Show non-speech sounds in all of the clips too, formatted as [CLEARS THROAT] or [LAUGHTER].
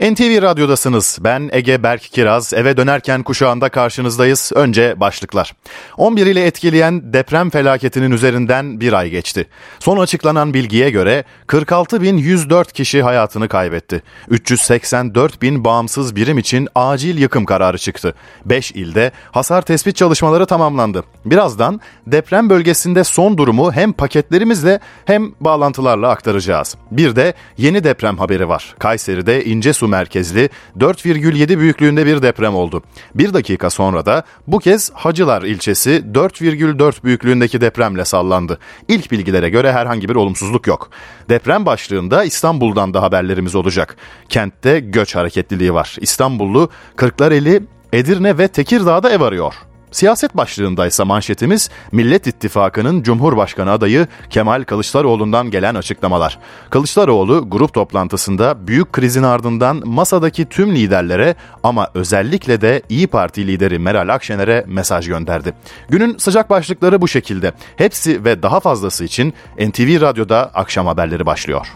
NTV Radyo'dasınız. Ben Ege Berk Kiraz. Eve dönerken kuşağında karşınızdayız. Önce başlıklar. 11 ile etkileyen deprem felaketinin üzerinden bir ay geçti. Son açıklanan bilgiye göre 46.104 kişi hayatını kaybetti. 384 bin bağımsız birim için acil yıkım kararı çıktı. 5 ilde hasar tespit çalışmaları tamamlandı. Birazdan deprem bölgesinde son durumu hem paketlerimizle hem bağlantılarla aktaracağız. Bir de yeni deprem haberi var. Kayseri'de ince su merkezli 4,7 büyüklüğünde bir deprem oldu. Bir dakika sonra da bu kez Hacılar ilçesi 4,4 büyüklüğündeki depremle sallandı. İlk bilgilere göre herhangi bir olumsuzluk yok. Deprem başlığında İstanbul'dan da haberlerimiz olacak. Kentte göç hareketliliği var. İstanbullu Kırklareli, Edirne ve Tekirdağ'da ev arıyor. Siyaset başlığındaysa manşetimiz Millet İttifakı'nın Cumhurbaşkanı adayı Kemal Kılıçdaroğlu'ndan gelen açıklamalar. Kılıçdaroğlu grup toplantısında büyük krizin ardından masadaki tüm liderlere ama özellikle de İyi Parti lideri Meral Akşener'e mesaj gönderdi. Günün sıcak başlıkları bu şekilde. Hepsi ve daha fazlası için NTV Radyo'da akşam haberleri başlıyor.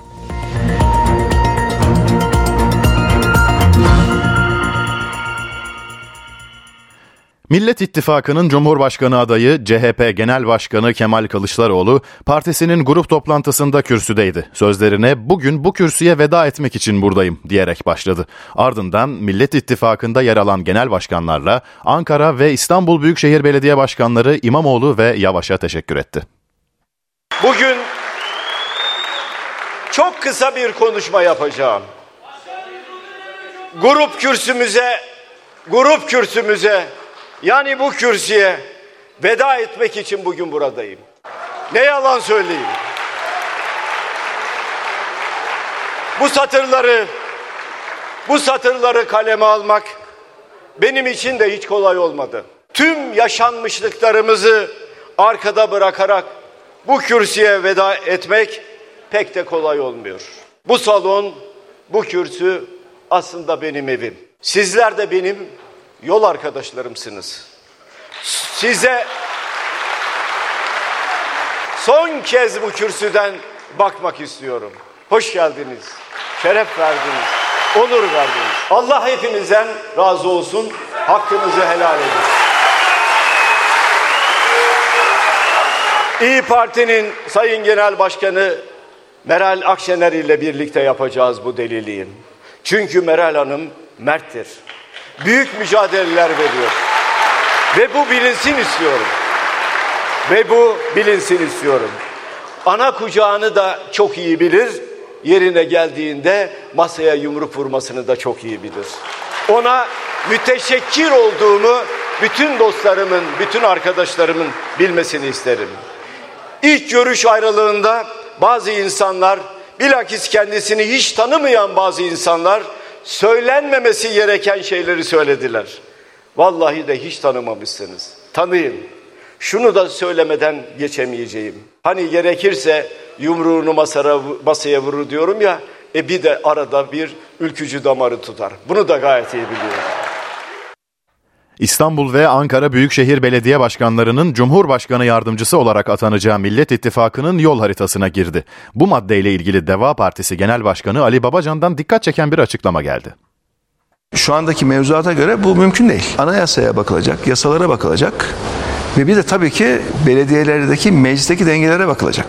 Millet İttifakı'nın Cumhurbaşkanı adayı CHP Genel Başkanı Kemal Kılıçdaroğlu partisinin grup toplantısında kürsüdeydi. Sözlerine bugün bu kürsüye veda etmek için buradayım diyerek başladı. Ardından Millet İttifakı'nda yer alan genel başkanlarla Ankara ve İstanbul Büyükşehir Belediye Başkanları İmamoğlu ve Yavaş'a teşekkür etti. Bugün çok kısa bir konuşma yapacağım. Grup kürsümüze, grup kürsümüze yani bu kürsüye veda etmek için bugün buradayım. Ne yalan söyleyeyim. Bu satırları bu satırları kaleme almak benim için de hiç kolay olmadı. Tüm yaşanmışlıklarımızı arkada bırakarak bu kürsüye veda etmek pek de kolay olmuyor. Bu salon, bu kürsü aslında benim evim. Sizler de benim yol arkadaşlarımsınız. Size son kez bu kürsüden bakmak istiyorum. Hoş geldiniz, şeref verdiniz, onur verdiniz. Allah hepinizden razı olsun, hakkınızı helal edin. İyi Parti'nin Sayın Genel Başkanı Meral Akşener ile birlikte yapacağız bu deliliği. Çünkü Meral Hanım merttir büyük mücadeleler veriyor. Ve bu bilinsin istiyorum. Ve bu bilinsin istiyorum. Ana kucağını da çok iyi bilir. Yerine geldiğinde masaya yumruk vurmasını da çok iyi bilir. Ona müteşekkir olduğumu bütün dostlarımın, bütün arkadaşlarımın bilmesini isterim. İlk görüş ayrılığında bazı insanlar, bilakis kendisini hiç tanımayan bazı insanlar söylenmemesi gereken şeyleri söylediler. Vallahi de hiç tanımamışsınız. Tanıyın. Şunu da söylemeden geçemeyeceğim. Hani gerekirse yumruğunu masara, masaya vurur diyorum ya. E bir de arada bir ülkücü damarı tutar. Bunu da gayet iyi biliyorum. İstanbul ve Ankara Büyükşehir Belediye Başkanlarının Cumhurbaşkanı yardımcısı olarak atanacağı Millet İttifakı'nın yol haritasına girdi. Bu maddeyle ilgili Deva Partisi Genel Başkanı Ali Babacan'dan dikkat çeken bir açıklama geldi. Şu andaki mevzuata göre bu mümkün değil. Anayasaya bakılacak, yasalara bakılacak ve bir de tabii ki belediyelerdeki meclisteki dengelere bakılacak.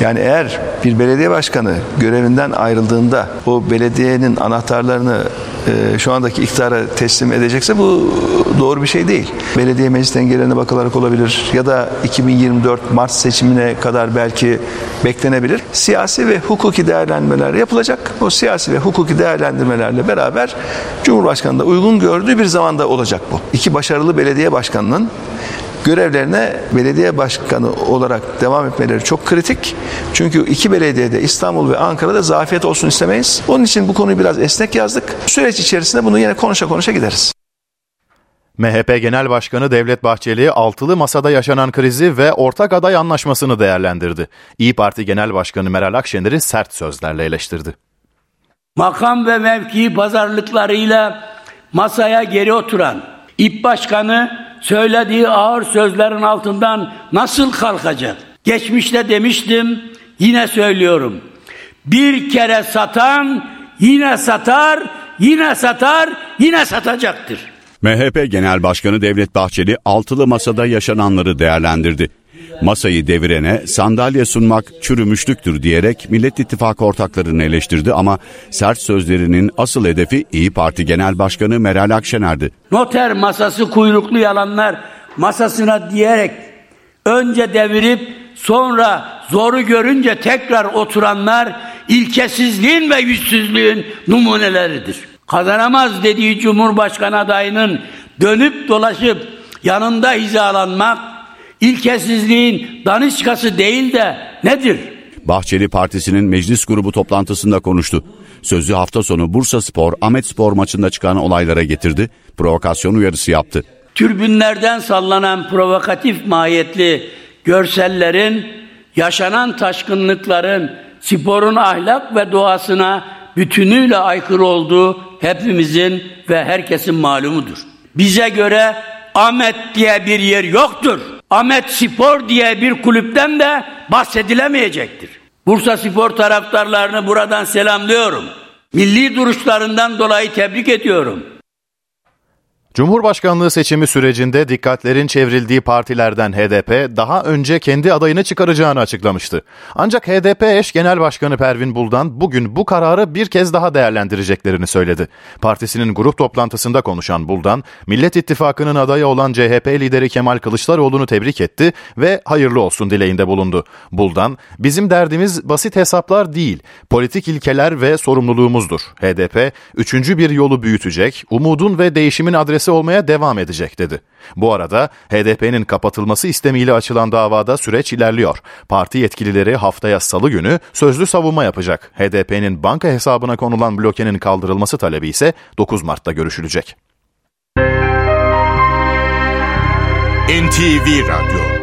Yani eğer bir belediye başkanı görevinden ayrıldığında o belediyenin anahtarlarını e, şu andaki iktidara teslim edecekse bu doğru bir şey değil. Belediye meclis dengelerine bakılarak olabilir ya da 2024 Mart seçimine kadar belki beklenebilir. Siyasi ve hukuki değerlendirmeler yapılacak. O siyasi ve hukuki değerlendirmelerle beraber Cumhurbaşkanı da uygun gördüğü bir zamanda olacak bu. İki başarılı belediye başkanının görevlerine belediye başkanı olarak devam etmeleri çok kritik. Çünkü iki belediyede İstanbul ve Ankara'da zafiyet olsun istemeyiz. Onun için bu konuyu biraz esnek yazdık. Süreç içerisinde bunu yine konuşa konuşa gideriz. MHP Genel Başkanı Devlet Bahçeli altılı masada yaşanan krizi ve ortak aday anlaşmasını değerlendirdi. İyi Parti Genel Başkanı Meral Akşener'i sert sözlerle eleştirdi. Makam ve mevki pazarlıklarıyla masaya geri oturan İP Başkanı söylediği ağır sözlerin altından nasıl kalkacak? Geçmişte demiştim, yine söylüyorum. Bir kere satan yine satar, yine satar, yine satacaktır. MHP Genel Başkanı Devlet Bahçeli altılı masada yaşananları değerlendirdi. Masayı devirene sandalye sunmak çürümüşlüktür diyerek Millet İttifakı ortaklarını eleştirdi ama sert sözlerinin asıl hedefi İyi Parti Genel Başkanı Meral Akşener'di. Noter masası kuyruklu yalanlar masasına diyerek önce devirip sonra zoru görünce tekrar oturanlar ilkesizliğin ve yüzsüzlüğün numuneleridir. Kazanamaz dediği Cumhurbaşkanı adayının dönüp dolaşıp yanında hizalanmak ilkesizliğin daniskası değil de nedir? Bahçeli Partisi'nin meclis grubu toplantısında konuştu. Sözü hafta sonu Bursa Spor, Ahmet Spor maçında çıkan olaylara getirdi, provokasyon uyarısı yaptı. Türbünlerden sallanan provokatif mahiyetli görsellerin, yaşanan taşkınlıkların, sporun ahlak ve doğasına bütünüyle aykırı olduğu hepimizin ve herkesin malumudur. Bize göre Ahmet diye bir yer yoktur. Ahmet Spor diye bir kulüpten de bahsedilemeyecektir. Bursa Spor taraftarlarını buradan selamlıyorum. Milli duruşlarından dolayı tebrik ediyorum. Cumhurbaşkanlığı seçimi sürecinde dikkatlerin çevrildiği partilerden HDP daha önce kendi adayını çıkaracağını açıklamıştı. Ancak HDP eş genel başkanı Pervin Buldan bugün bu kararı bir kez daha değerlendireceklerini söyledi. Partisinin grup toplantısında konuşan Buldan, Millet İttifakı'nın adayı olan CHP lideri Kemal Kılıçdaroğlu'nu tebrik etti ve hayırlı olsun dileğinde bulundu. Buldan, bizim derdimiz basit hesaplar değil, politik ilkeler ve sorumluluğumuzdur. HDP, üçüncü bir yolu büyütecek, umudun ve değişimin adresi olmaya devam edecek dedi. Bu arada HDP'nin kapatılması istemiyle açılan davada süreç ilerliyor. Parti yetkilileri haftaya salı günü sözlü savunma yapacak. HDP'nin banka hesabına konulan blokenin kaldırılması talebi ise 9 Mart'ta görüşülecek. NTV Radyo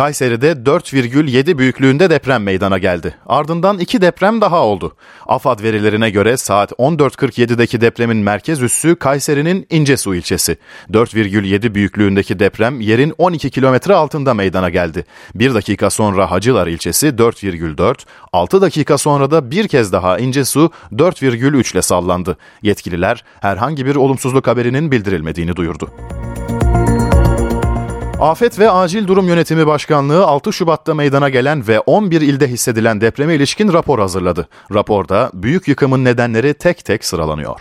Kayseri'de 4,7 büyüklüğünde deprem meydana geldi. Ardından iki deprem daha oldu. AFAD verilerine göre saat 14.47'deki depremin merkez üssü Kayseri'nin İncesu ilçesi. 4,7 büyüklüğündeki deprem yerin 12 kilometre altında meydana geldi. Bir dakika sonra Hacılar ilçesi 4,4, 6 dakika sonra da bir kez daha İncesu 4,3 ile sallandı. Yetkililer herhangi bir olumsuzluk haberinin bildirilmediğini duyurdu. Afet ve Acil Durum Yönetimi Başkanlığı 6 Şubat'ta meydana gelen ve 11 ilde hissedilen depreme ilişkin rapor hazırladı. Raporda büyük yıkımın nedenleri tek tek sıralanıyor.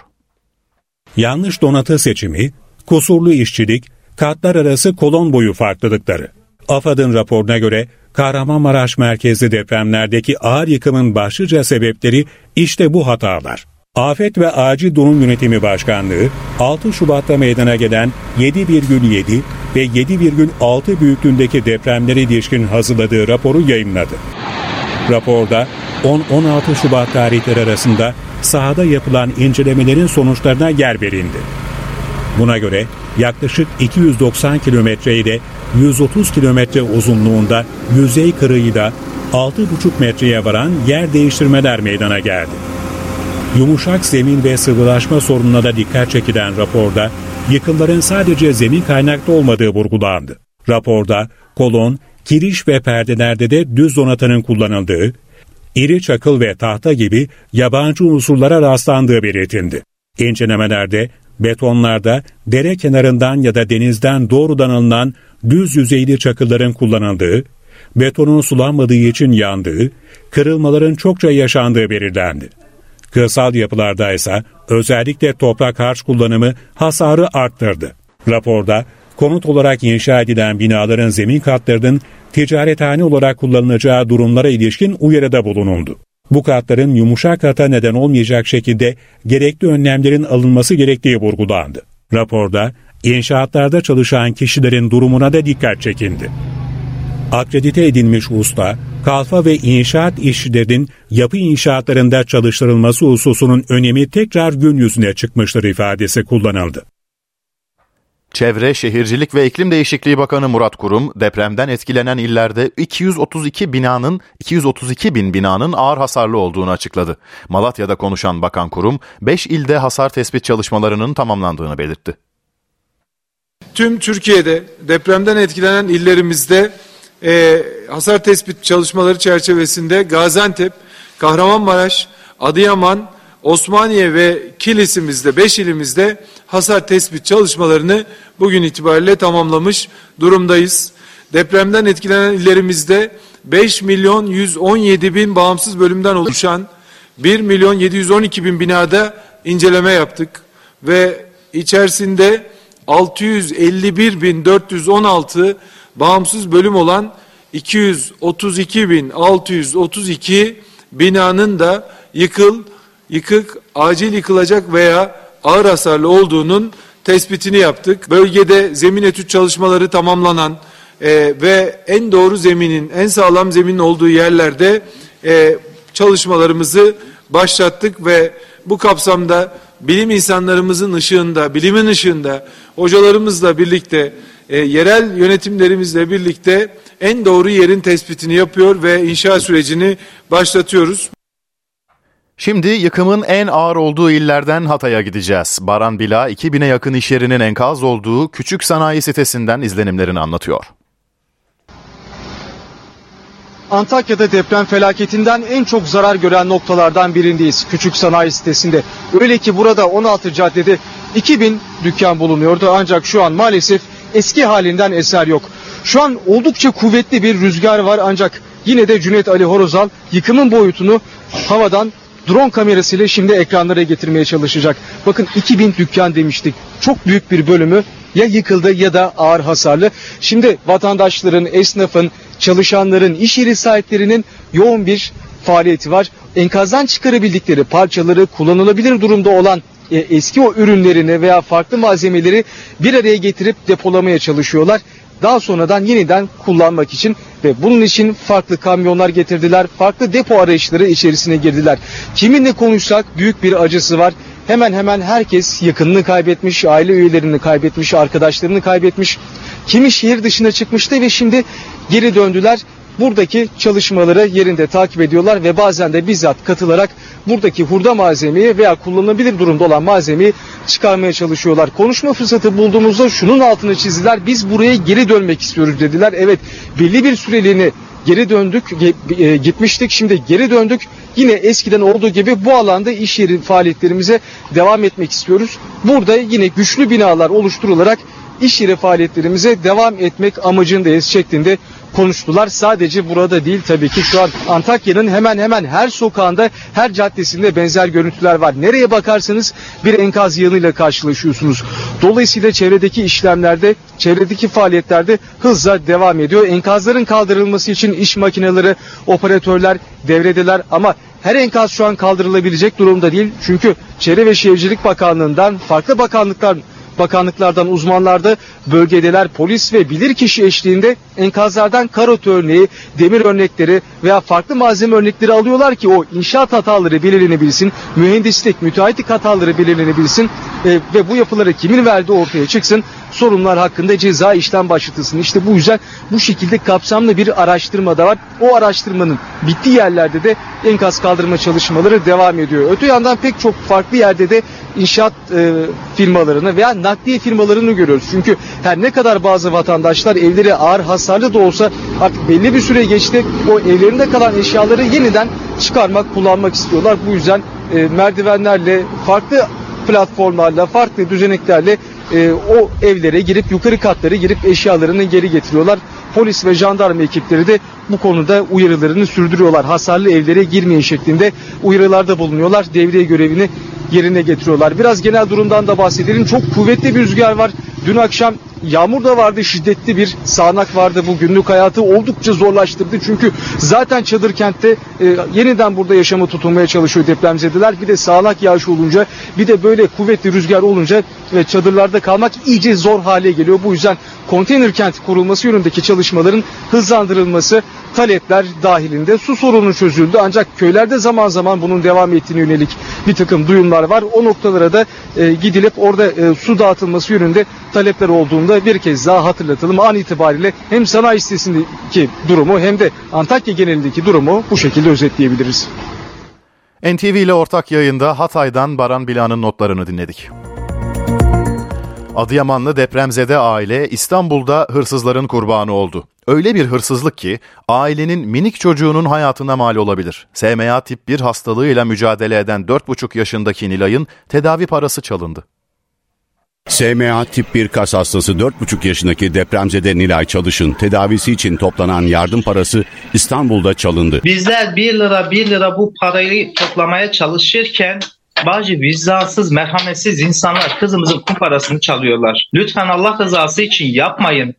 Yanlış donatı seçimi, kusurlu işçilik, katlar arası kolon boyu farklılıkları. AFAD'ın raporuna göre Kahramanmaraş merkezli depremlerdeki ağır yıkımın başlıca sebepleri işte bu hatalar. Afet ve Acil Durum Yönetimi Başkanlığı 6 Şubat'ta meydana gelen 7,7 ve 7,6 büyüklüğündeki depremlere ilişkin hazırladığı raporu yayınladı. Raporda 10-16 Şubat tarihleri arasında sahada yapılan incelemelerin sonuçlarına yer verildi. Buna göre yaklaşık 290 kilometre ile 130 kilometre uzunluğunda yüzey kırığıyla 6,5 metreye varan yer değiştirmeler meydana geldi. Yumuşak zemin ve sıvılaşma sorununa da dikkat çekilen raporda yıkımların sadece zemin kaynaklı olmadığı vurgulandı. Raporda kolon, kiriş ve perdelerde de düz donatının kullanıldığı, iri çakıl ve tahta gibi yabancı unsurlara rastlandığı belirtildi. İncelemelerde betonlarda dere kenarından ya da denizden doğrudan alınan düz yüzeyli çakılların kullanıldığı, betonun sulanmadığı için yandığı, kırılmaların çokça yaşandığı belirlendi. Kırsal yapılarda ise özellikle toprak harç kullanımı hasarı arttırdı. Raporda konut olarak inşa edilen binaların zemin katlarının ticarethane olarak kullanılacağı durumlara ilişkin uyarıda bulunuldu. Bu katların yumuşak kata neden olmayacak şekilde gerekli önlemlerin alınması gerektiği vurgulandı. Raporda inşaatlarda çalışan kişilerin durumuna da dikkat çekildi. Akredite edilmiş usta, kalfa ve inşaat işçilerinin yapı inşaatlarında çalıştırılması hususunun önemi tekrar gün yüzüne çıkmıştır ifadesi kullanıldı. Çevre, Şehircilik ve İklim Değişikliği Bakanı Murat Kurum, depremden etkilenen illerde 232 binanın 232 bin binanın ağır hasarlı olduğunu açıkladı. Malatya'da konuşan Bakan Kurum, 5 ilde hasar tespit çalışmalarının tamamlandığını belirtti. Tüm Türkiye'de depremden etkilenen illerimizde e, hasar tespit çalışmaları çerçevesinde Gaziantep, Kahramanmaraş, Adıyaman, Osmaniye ve Kilis'imizde, 5 ilimizde hasar tespit çalışmalarını bugün itibariyle tamamlamış durumdayız. Depremden etkilenen illerimizde 5 milyon 117 bin bağımsız bölümden oluşan 1 milyon 712 bin binada inceleme yaptık ve içerisinde 651 bin 416 bağımsız bölüm olan 232 bin 632 binanın da yıkıl, yıkık, acil yıkılacak veya ağır hasarlı olduğunun tespitini yaptık. Bölgede zemin etüt çalışmaları tamamlanan e, ve en doğru zeminin, en sağlam zeminin olduğu yerlerde e, çalışmalarımızı başlattık ve bu kapsamda bilim insanlarımızın ışığında, bilimin ışığında hocalarımızla birlikte, e, yerel yönetimlerimizle birlikte en doğru yerin tespitini yapıyor ve inşa sürecini başlatıyoruz. Şimdi yıkımın en ağır olduğu illerden Hatay'a gideceğiz. Baran Bila 2000'e yakın iş yerinin enkaz olduğu küçük sanayi sitesinden izlenimlerini anlatıyor. Antakya'da deprem felaketinden en çok zarar gören noktalardan birindeyiz. Küçük sanayi sitesinde. Öyle ki burada 16 caddede 2000 dükkan bulunuyordu ancak şu an maalesef eski halinden eser yok. Şu an oldukça kuvvetli bir rüzgar var ancak yine de Cüneyt Ali Horozal yıkımın boyutunu havadan drone kamerasıyla şimdi ekranlara getirmeye çalışacak. Bakın 2000 dükkan demiştik. Çok büyük bir bölümü ya yıkıldı ya da ağır hasarlı. Şimdi vatandaşların, esnafın, çalışanların, iş yeri sahiplerinin yoğun bir faaliyeti var. Enkazdan çıkarabildikleri parçaları kullanılabilir durumda olan eski o ürünlerini veya farklı malzemeleri bir araya getirip depolamaya çalışıyorlar. Daha sonradan yeniden kullanmak için ve bunun için farklı kamyonlar getirdiler. Farklı depo arayışları içerisine girdiler. Kiminle konuşsak büyük bir acısı var. Hemen hemen herkes yakınını kaybetmiş, aile üyelerini kaybetmiş, arkadaşlarını kaybetmiş. Kimi şehir dışına çıkmıştı ve şimdi geri döndüler. Buradaki çalışmaları yerinde takip ediyorlar ve bazen de bizzat katılarak buradaki hurda malzemeyi veya kullanılabilir durumda olan malzemeyi çıkarmaya çalışıyorlar. Konuşma fırsatı bulduğumuzda şunun altını çizdiler. Biz buraya geri dönmek istiyoruz dediler. Evet belli bir süreliğini geri döndük, e, gitmiştik. Şimdi geri döndük. Yine eskiden olduğu gibi bu alanda iş yeri faaliyetlerimize devam etmek istiyoruz. Burada yine güçlü binalar oluşturularak iş yeri faaliyetlerimize devam etmek amacındayız şeklinde konuştular. Sadece burada değil tabii ki şu an Antakya'nın hemen hemen her sokağında, her caddesinde benzer görüntüler var. Nereye bakarsanız bir enkaz yığınıyla karşılaşıyorsunuz. Dolayısıyla çevredeki işlemlerde, çevredeki faaliyetlerde hızla devam ediyor. Enkazların kaldırılması için iş makineleri, operatörler devredeler ama her enkaz şu an kaldırılabilecek durumda değil. Çünkü Çevre ve Şehircilik Bakanlığı'ndan, farklı bakanlıklar bakanlıklardan uzmanlar da bölgedeler polis ve bilirkişi eşliğinde enkazlardan karot örneği, demir örnekleri veya farklı malzeme örnekleri alıyorlar ki o inşaat hataları belirlenebilsin, mühendislik, müteahhitlik hataları belirlenebilsin e, ve bu yapıları kimin verdiği ortaya çıksın sorunlar hakkında ceza işlem başlatılsın. İşte bu yüzden bu şekilde kapsamlı bir araştırma da var. O araştırmanın bittiği yerlerde de enkaz kaldırma çalışmaları devam ediyor. Öte yandan pek çok farklı yerde de inşaat e, firmalarını veya nakliye firmalarını görüyoruz. Çünkü her ne kadar bazı vatandaşlar evleri ağır hasarlı da olsa artık belli bir süre geçti. O evlerinde kalan eşyaları yeniden çıkarmak, kullanmak istiyorlar. Bu yüzden e, merdivenlerle, farklı platformlarla, farklı düzeneklerle e, o evlere girip yukarı katları girip eşyalarını geri getiriyorlar. Polis ve jandarma ekipleri de bu konuda uyarılarını sürdürüyorlar. Hasarlı evlere girmeyin şeklinde uyarılarda bulunuyorlar. Devriye görevini yerine getiriyorlar. Biraz genel durumdan da bahsedelim. Çok kuvvetli bir rüzgar var. Dün akşam Yağmur da vardı, şiddetli bir sağanak vardı. Bu günlük hayatı oldukça zorlaştırdı. Çünkü zaten çadır kentte e, yeniden burada yaşamı tutunmaya çalışıyor depremzedeler. Bir de sağanak yağış olunca, bir de böyle kuvvetli rüzgar olunca ve çadırlarda kalmak iyice zor hale geliyor. Bu yüzden konteyner kent kurulması yönündeki çalışmaların hızlandırılması talepler dahilinde su sorunu çözüldü. Ancak köylerde zaman zaman bunun devam ettiğine yönelik bir takım duyumlar var. O noktalara da e, gidilip orada e, su dağıtılması yönünde talepler olduğunda bir kez daha hatırlatalım. An itibariyle hem sanayi sitesindeki durumu hem de Antakya genelindeki durumu bu şekilde özetleyebiliriz. NTV ile ortak yayında Hatay'dan Baran Bila'nın notlarını dinledik. Adıyamanlı depremzede aile İstanbul'da hırsızların kurbanı oldu. Öyle bir hırsızlık ki ailenin minik çocuğunun hayatına mal olabilir. SMA tip 1 hastalığıyla mücadele eden 4,5 yaşındaki Nilay'ın tedavi parası çalındı. SMA tip 1 kas hastası 4,5 yaşındaki depremzede Nilay Çalış'ın tedavisi için toplanan yardım parası İstanbul'da çalındı. Bizler 1 lira 1 lira bu parayı toplamaya çalışırken bazı vicdansız, merhametsiz insanlar kızımızın kum parasını çalıyorlar. Lütfen Allah rızası için yapmayın.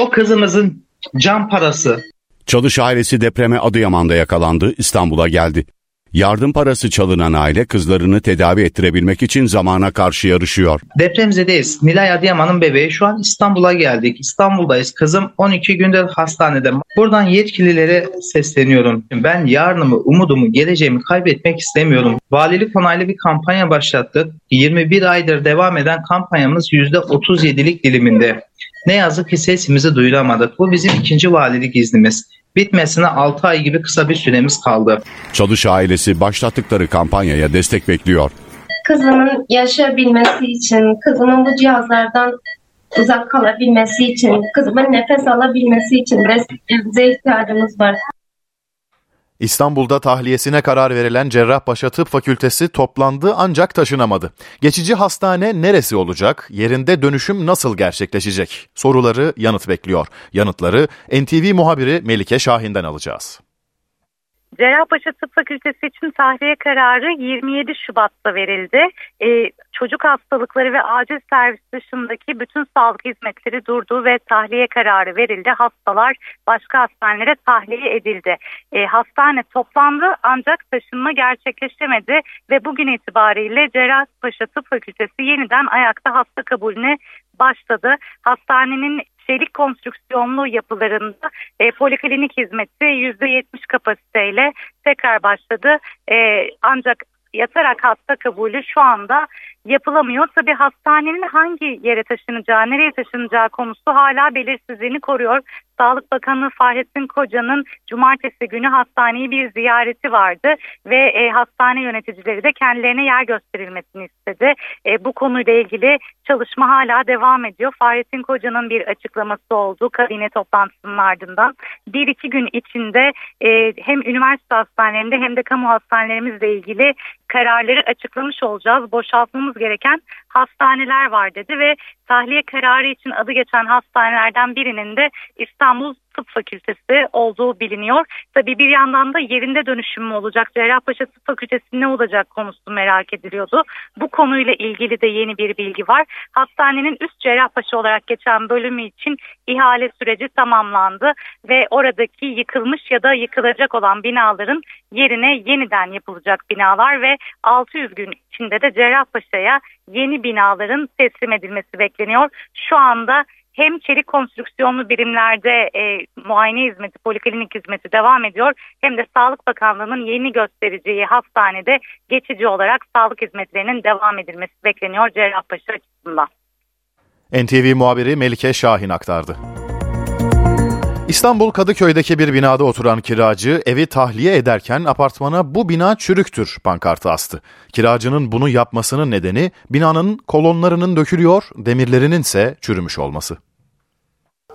O kızımızın can parası. Çalış ailesi depreme Adıyaman'da yakalandı, İstanbul'a geldi. Yardım parası çalınan aile kızlarını tedavi ettirebilmek için zamana karşı yarışıyor. Depremzedeyiz. Nilay Adıyaman'ın bebeği şu an İstanbul'a geldik. İstanbul'dayız. Kızım 12 gündür hastanede. Buradan yetkililere sesleniyorum. Ben yarınımı, umudumu, geleceğimi kaybetmek istemiyorum. Valilik onaylı bir kampanya başlattık. 21 aydır devam eden kampanyamız %37'lik diliminde. Ne yazık ki sesimizi duyuramadık. Bu bizim ikinci valilik iznimiz. Bitmesine 6 ay gibi kısa bir süremiz kaldı. Çalış ailesi başlattıkları kampanyaya destek bekliyor. Kızımın yaşayabilmesi için, kızımın bu cihazlardan uzak kalabilmesi için, kızımın nefes alabilmesi için desteklerinize ihtiyacımız var. İstanbul'da tahliyesine karar verilen Cerrahpaşa Tıp Fakültesi toplandı ancak taşınamadı. Geçici hastane neresi olacak? Yerinde dönüşüm nasıl gerçekleşecek? Soruları yanıt bekliyor. Yanıtları NTV muhabiri Melike Şahin'den alacağız. Cerrahpaşa Tıp Fakültesi için tahliye kararı 27 Şubat'ta verildi. Ee, çocuk hastalıkları ve acil servis dışındaki bütün sağlık hizmetleri durdu ve tahliye kararı verildi. Hastalar başka hastanelere tahliye edildi. Ee, hastane toplandı ancak taşınma gerçekleşemedi ve bugün itibariyle Cerrahpaşa Tıp Fakültesi yeniden ayakta hasta kabulüne başladı. Hastanenin çelik konstrüksiyonlu yapılarında e, poliklinik hizmeti %70 kapasiteyle tekrar başladı. E, ancak yatarak hasta kabulü şu anda yapılamıyor. Tabi hastanenin hangi yere taşınacağı, nereye taşınacağı konusu hala belirsizliğini koruyor. Sağlık Bakanı Fahrettin Koca'nın cumartesi günü hastaneyi bir ziyareti vardı ve e, hastane yöneticileri de kendilerine yer gösterilmesini istedi. E, bu konuyla ilgili çalışma hala devam ediyor. Fahrettin Koca'nın bir açıklaması oldu kabine toplantısının ardından. Bir iki gün içinde e, hem üniversite hastanelerinde hem de kamu hastanelerimizle ilgili kararları açıklamış olacağız. Boşaltmamız gereken hastaneler var dedi ve tahliye kararı için adı geçen hastanelerden birinin de İstanbul Tıp Fakültesi olduğu biliniyor. Tabii bir yandan da yerinde dönüşüm mü olacak? Cerrahpaşa Tıp Fakültesi ne olacak konusu merak ediliyordu. Bu konuyla ilgili de yeni bir bilgi var. Hastanenin üst Cerrahpaşa olarak geçen bölümü için ihale süreci tamamlandı ve oradaki yıkılmış ya da yıkılacak olan binaların yerine yeniden yapılacak binalar ve 600 gün içinde de Cerrahpaşa'ya yeni binaların teslim edilmesi bekleniyor. Şu anda hem çelik konstrüksiyonlu birimlerde e, muayene hizmeti, poliklinik hizmeti devam ediyor hem de Sağlık Bakanlığı'nın yeni göstereceği hastanede geçici olarak sağlık hizmetlerinin devam edilmesi bekleniyor Cerrahpaşa açısından. NTV muhabiri Melike Şahin aktardı. İstanbul Kadıköy'deki bir binada oturan kiracı evi tahliye ederken apartmana bu bina çürüktür pankartı astı. Kiracının bunu yapmasının nedeni binanın kolonlarının dökülüyor, demirlerinin ise çürümüş olması.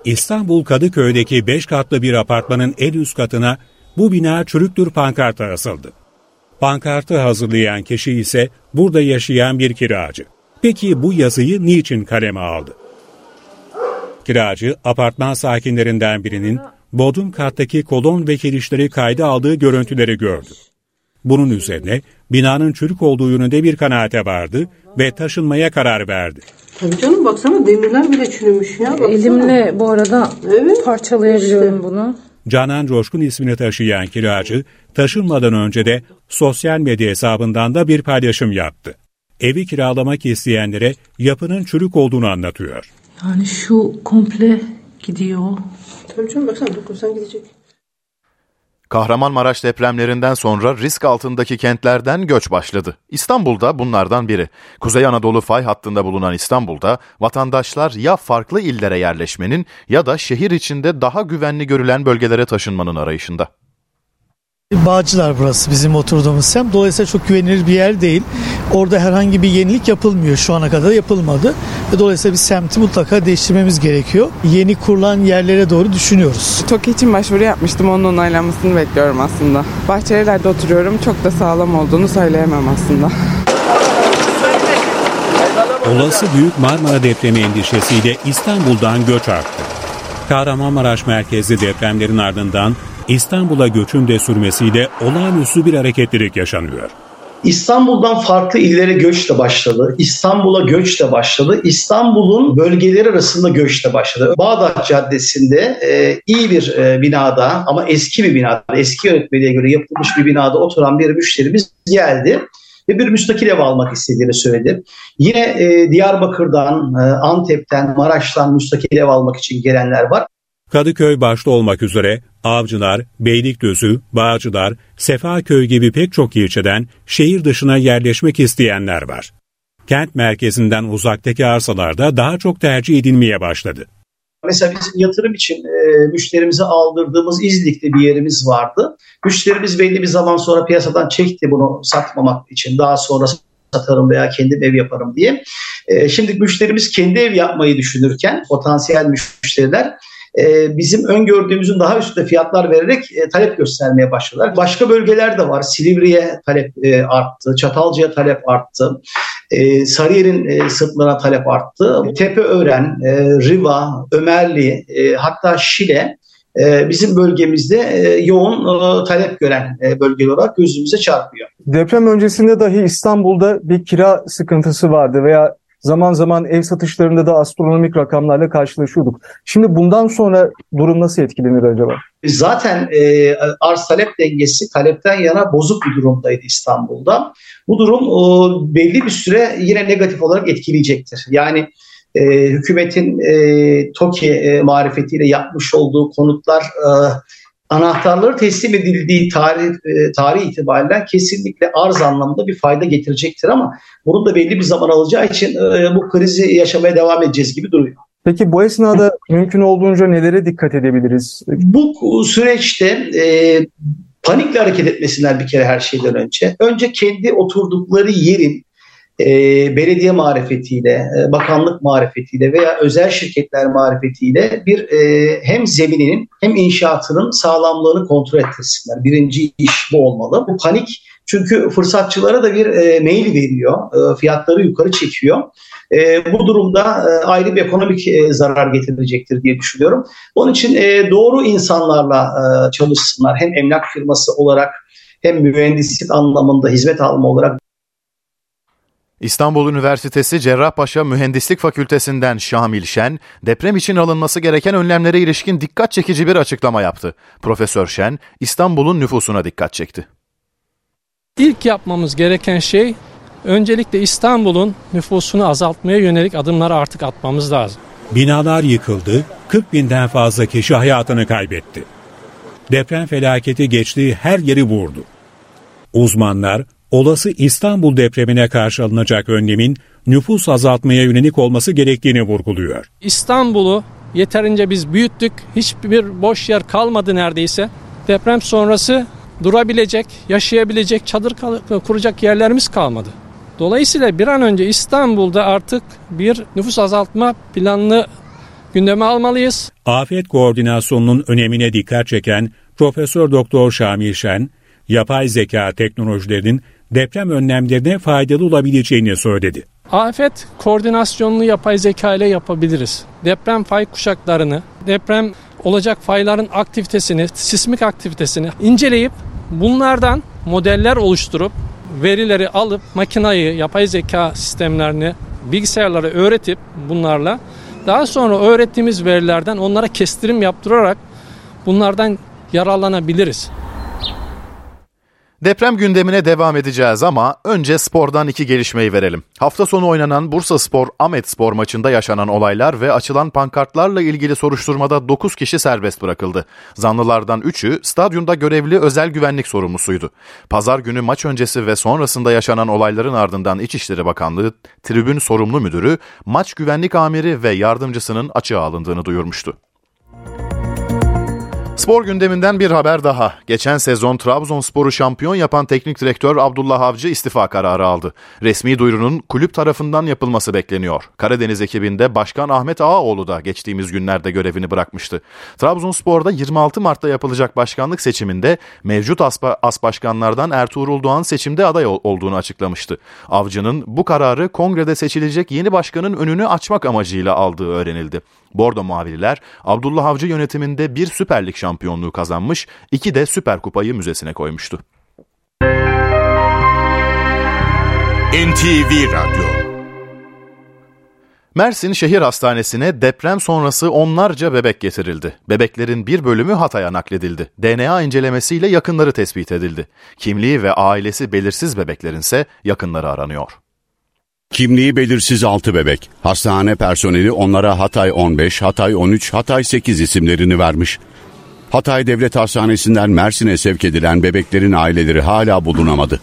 İstanbul Kadıköy'deki 5 katlı bir apartmanın en üst katına bu bina çürüktür pankartı asıldı. Pankartı hazırlayan kişi ise burada yaşayan bir kiracı. Peki bu yazıyı niçin kaleme aldı? Kiracı apartman sakinlerinden birinin bodrum kattaki kolon ve kirişleri kayda aldığı görüntüleri gördü. Bunun üzerine binanın çürük olduğu yönünde bir kanaate vardı ve taşınmaya karar verdi. Tabii canım baksana demirler bile çürümüş ya. Baksana. Elimle bu arada evet, parçalayabiliyorum işte. bunu. Canan Coşkun ismini taşıyan kiracı taşınmadan önce de sosyal medya hesabından da bir paylaşım yaptı. Evi kiralamak isteyenlere yapının çürük olduğunu anlatıyor. Yani şu komple gidiyor. Tabii canım baksana dokunsan gidecek. Kahramanmaraş depremlerinden sonra risk altındaki kentlerden göç başladı. İstanbul'da bunlardan biri. Kuzey Anadolu fay hattında bulunan İstanbul'da vatandaşlar ya farklı illere yerleşmenin ya da şehir içinde daha güvenli görülen bölgelere taşınmanın arayışında. Bağcılar burası bizim oturduğumuz semt. Dolayısıyla çok güvenilir bir yer değil. Orada herhangi bir yenilik yapılmıyor. Şu ana kadar yapılmadı. Ve dolayısıyla bir semti mutlaka değiştirmemiz gerekiyor. Yeni kurulan yerlere doğru düşünüyoruz. TOKİ için başvuru yapmıştım. Onun onaylanmasını bekliyorum aslında. Bahçelievler'de oturuyorum. Çok da sağlam olduğunu söyleyemem aslında. Olası Büyük Marmara depremi endişesiyle İstanbul'dan göç arttı. Kahramanmaraş merkezli depremlerin ardından İstanbul'a göçün de sürmesiyle olağanüstü bir hareketlilik yaşanıyor. İstanbul'dan farklı illere göç de başladı. İstanbul'a göç de başladı. İstanbul'un bölgeleri arasında göç de başladı. Bağdat Caddesi'nde e, iyi bir e, binada ama eski bir binada, eski yönetmeliğe göre yapılmış bir binada oturan bir müşterimiz geldi ve bir müstakil ev almak istediğini söyledi. Yine e, Diyarbakır'dan, e, Antep'ten, Maraş'tan müstakil ev almak için gelenler var. Kadıköy başta olmak üzere Avcılar, Beylikdüzü, Bağcılar, Sefaköy gibi pek çok ilçeden şehir dışına yerleşmek isteyenler var. Kent merkezinden uzaktaki arsalarda daha çok tercih edilmeye başladı. Mesela bizim yatırım için e, müşterimize aldırdığımız İzlik'te bir yerimiz vardı. Müşterimiz belli bir zaman sonra piyasadan çekti bunu satmamak için. Daha sonra satarım veya kendim ev yaparım diye. E, şimdi müşterimiz kendi ev yapmayı düşünürken potansiyel müşteriler e, bizim öngördüğümüzün daha üstünde fiyatlar vererek e, talep göstermeye başladılar. Başka bölgeler de var. Silivri'ye talep e, arttı, Çatalca'ya talep arttı. E, Sarıyer'in e, sırtlarına talep arttı. Tepeören, e, Riva, Ömerli, e, hatta Şile e, bizim bölgemizde yoğun talep gören bölge olarak gözümüze çarpıyor. Deprem öncesinde dahi İstanbul'da bir kira sıkıntısı vardı veya zaman zaman ev satışlarında da astronomik rakamlarla karşılaşıyorduk. Şimdi bundan sonra durum nasıl etkilenir acaba? Zaten e, arz talep dengesi talepten yana bozuk bir durumdaydı İstanbul'da. Bu durum e, belli bir süre yine negatif olarak etkileyecektir. Yani e, hükümetin e, TOKİ e, marifetiyle yapmış olduğu konutlar e, anahtarları teslim edildiği tarih, e, tarih itibariyle kesinlikle arz anlamında bir fayda getirecektir ama bunun da belli bir zaman alacağı için e, bu krizi yaşamaya devam edeceğiz gibi duruyor. Peki bu esnada mümkün olduğunca nelere dikkat edebiliriz? Bu süreçte e, panikle hareket etmesinler bir kere her şeyden önce. Önce kendi oturdukları yerin e, belediye marifetiyle, e, bakanlık marifetiyle veya özel şirketler marifetiyle bir e, hem zemininin hem inşaatının sağlamlığını kontrol ettirsinler. Birinci iş bu olmalı. Bu panik çünkü fırsatçılara da bir e, mail veriyor, e, fiyatları yukarı çekiyor. E, bu durumda e, ayrı bir ekonomik e, zarar getirecektir diye düşünüyorum. Onun için e, doğru insanlarla e, çalışsınlar. Hem emlak firması olarak hem mühendislik anlamında hizmet alma olarak İstanbul Üniversitesi Cerrahpaşa Mühendislik Fakültesinden Şamil Şen, deprem için alınması gereken önlemlere ilişkin dikkat çekici bir açıklama yaptı. Profesör Şen, İstanbul'un nüfusuna dikkat çekti. İlk yapmamız gereken şey öncelikle İstanbul'un nüfusunu azaltmaya yönelik adımları artık atmamız lazım. Binalar yıkıldı, 40 binden fazla kişi hayatını kaybetti. Deprem felaketi geçtiği her yeri vurdu. Uzmanlar olası İstanbul depremine karşı alınacak önlemin nüfus azaltmaya yönelik olması gerektiğini vurguluyor. İstanbul'u yeterince biz büyüttük. Hiçbir boş yer kalmadı neredeyse. Deprem sonrası durabilecek, yaşayabilecek, çadır kuracak yerlerimiz kalmadı. Dolayısıyla bir an önce İstanbul'da artık bir nüfus azaltma planını gündeme almalıyız. Afet koordinasyonunun önemine dikkat çeken Profesör Doktor Şamil Şen, yapay zeka teknolojilerinin deprem önlemlerine faydalı olabileceğini söyledi. Afet koordinasyonunu yapay zeka ile yapabiliriz. Deprem fay kuşaklarını, deprem olacak fayların aktivitesini, sismik aktivitesini inceleyip bunlardan modeller oluşturup verileri alıp makinayı, yapay zeka sistemlerini bilgisayarlara öğretip bunlarla daha sonra öğrettiğimiz verilerden onlara kestirim yaptırarak bunlardan yararlanabiliriz. Deprem gündemine devam edeceğiz ama önce spordan iki gelişmeyi verelim. Hafta sonu oynanan Bursa Spor Ahmet Spor maçında yaşanan olaylar ve açılan pankartlarla ilgili soruşturmada 9 kişi serbest bırakıldı. Zanlılardan 3'ü stadyumda görevli özel güvenlik sorumlusuydu. Pazar günü maç öncesi ve sonrasında yaşanan olayların ardından İçişleri Bakanlığı tribün sorumlu müdürü, maç güvenlik amiri ve yardımcısının açığa alındığını duyurmuştu. Spor gündeminden bir haber daha. Geçen sezon Trabzonspor'u şampiyon yapan teknik direktör Abdullah Avcı istifa kararı aldı. Resmi duyurunun kulüp tarafından yapılması bekleniyor. Karadeniz ekibinde Başkan Ahmet Ağaoğlu da geçtiğimiz günlerde görevini bırakmıştı. Trabzonspor'da 26 Mart'ta yapılacak başkanlık seçiminde mevcut aspa, as başkanlardan Ertuğrul Doğan seçimde aday olduğunu açıklamıştı. Avcı'nın bu kararı kongrede seçilecek yeni başkanın önünü açmak amacıyla aldığı öğrenildi. Bordo muhabirler Abdullah Avcı yönetiminde bir Süper Lig şampiyonluğu kazanmış, iki de Süper Kupayı müzesine koymuştu. NTV Radyo Mersin Şehir Hastanesi'ne deprem sonrası onlarca bebek getirildi. Bebeklerin bir bölümü Hatay'a nakledildi. DNA incelemesiyle yakınları tespit edildi. Kimliği ve ailesi belirsiz bebeklerin ise yakınları aranıyor. Kimliği belirsiz 6 bebek. Hastane personeli onlara Hatay 15, Hatay 13, Hatay 8 isimlerini vermiş. Hatay Devlet Hastanesi'nden Mersin'e sevk edilen bebeklerin aileleri hala bulunamadı.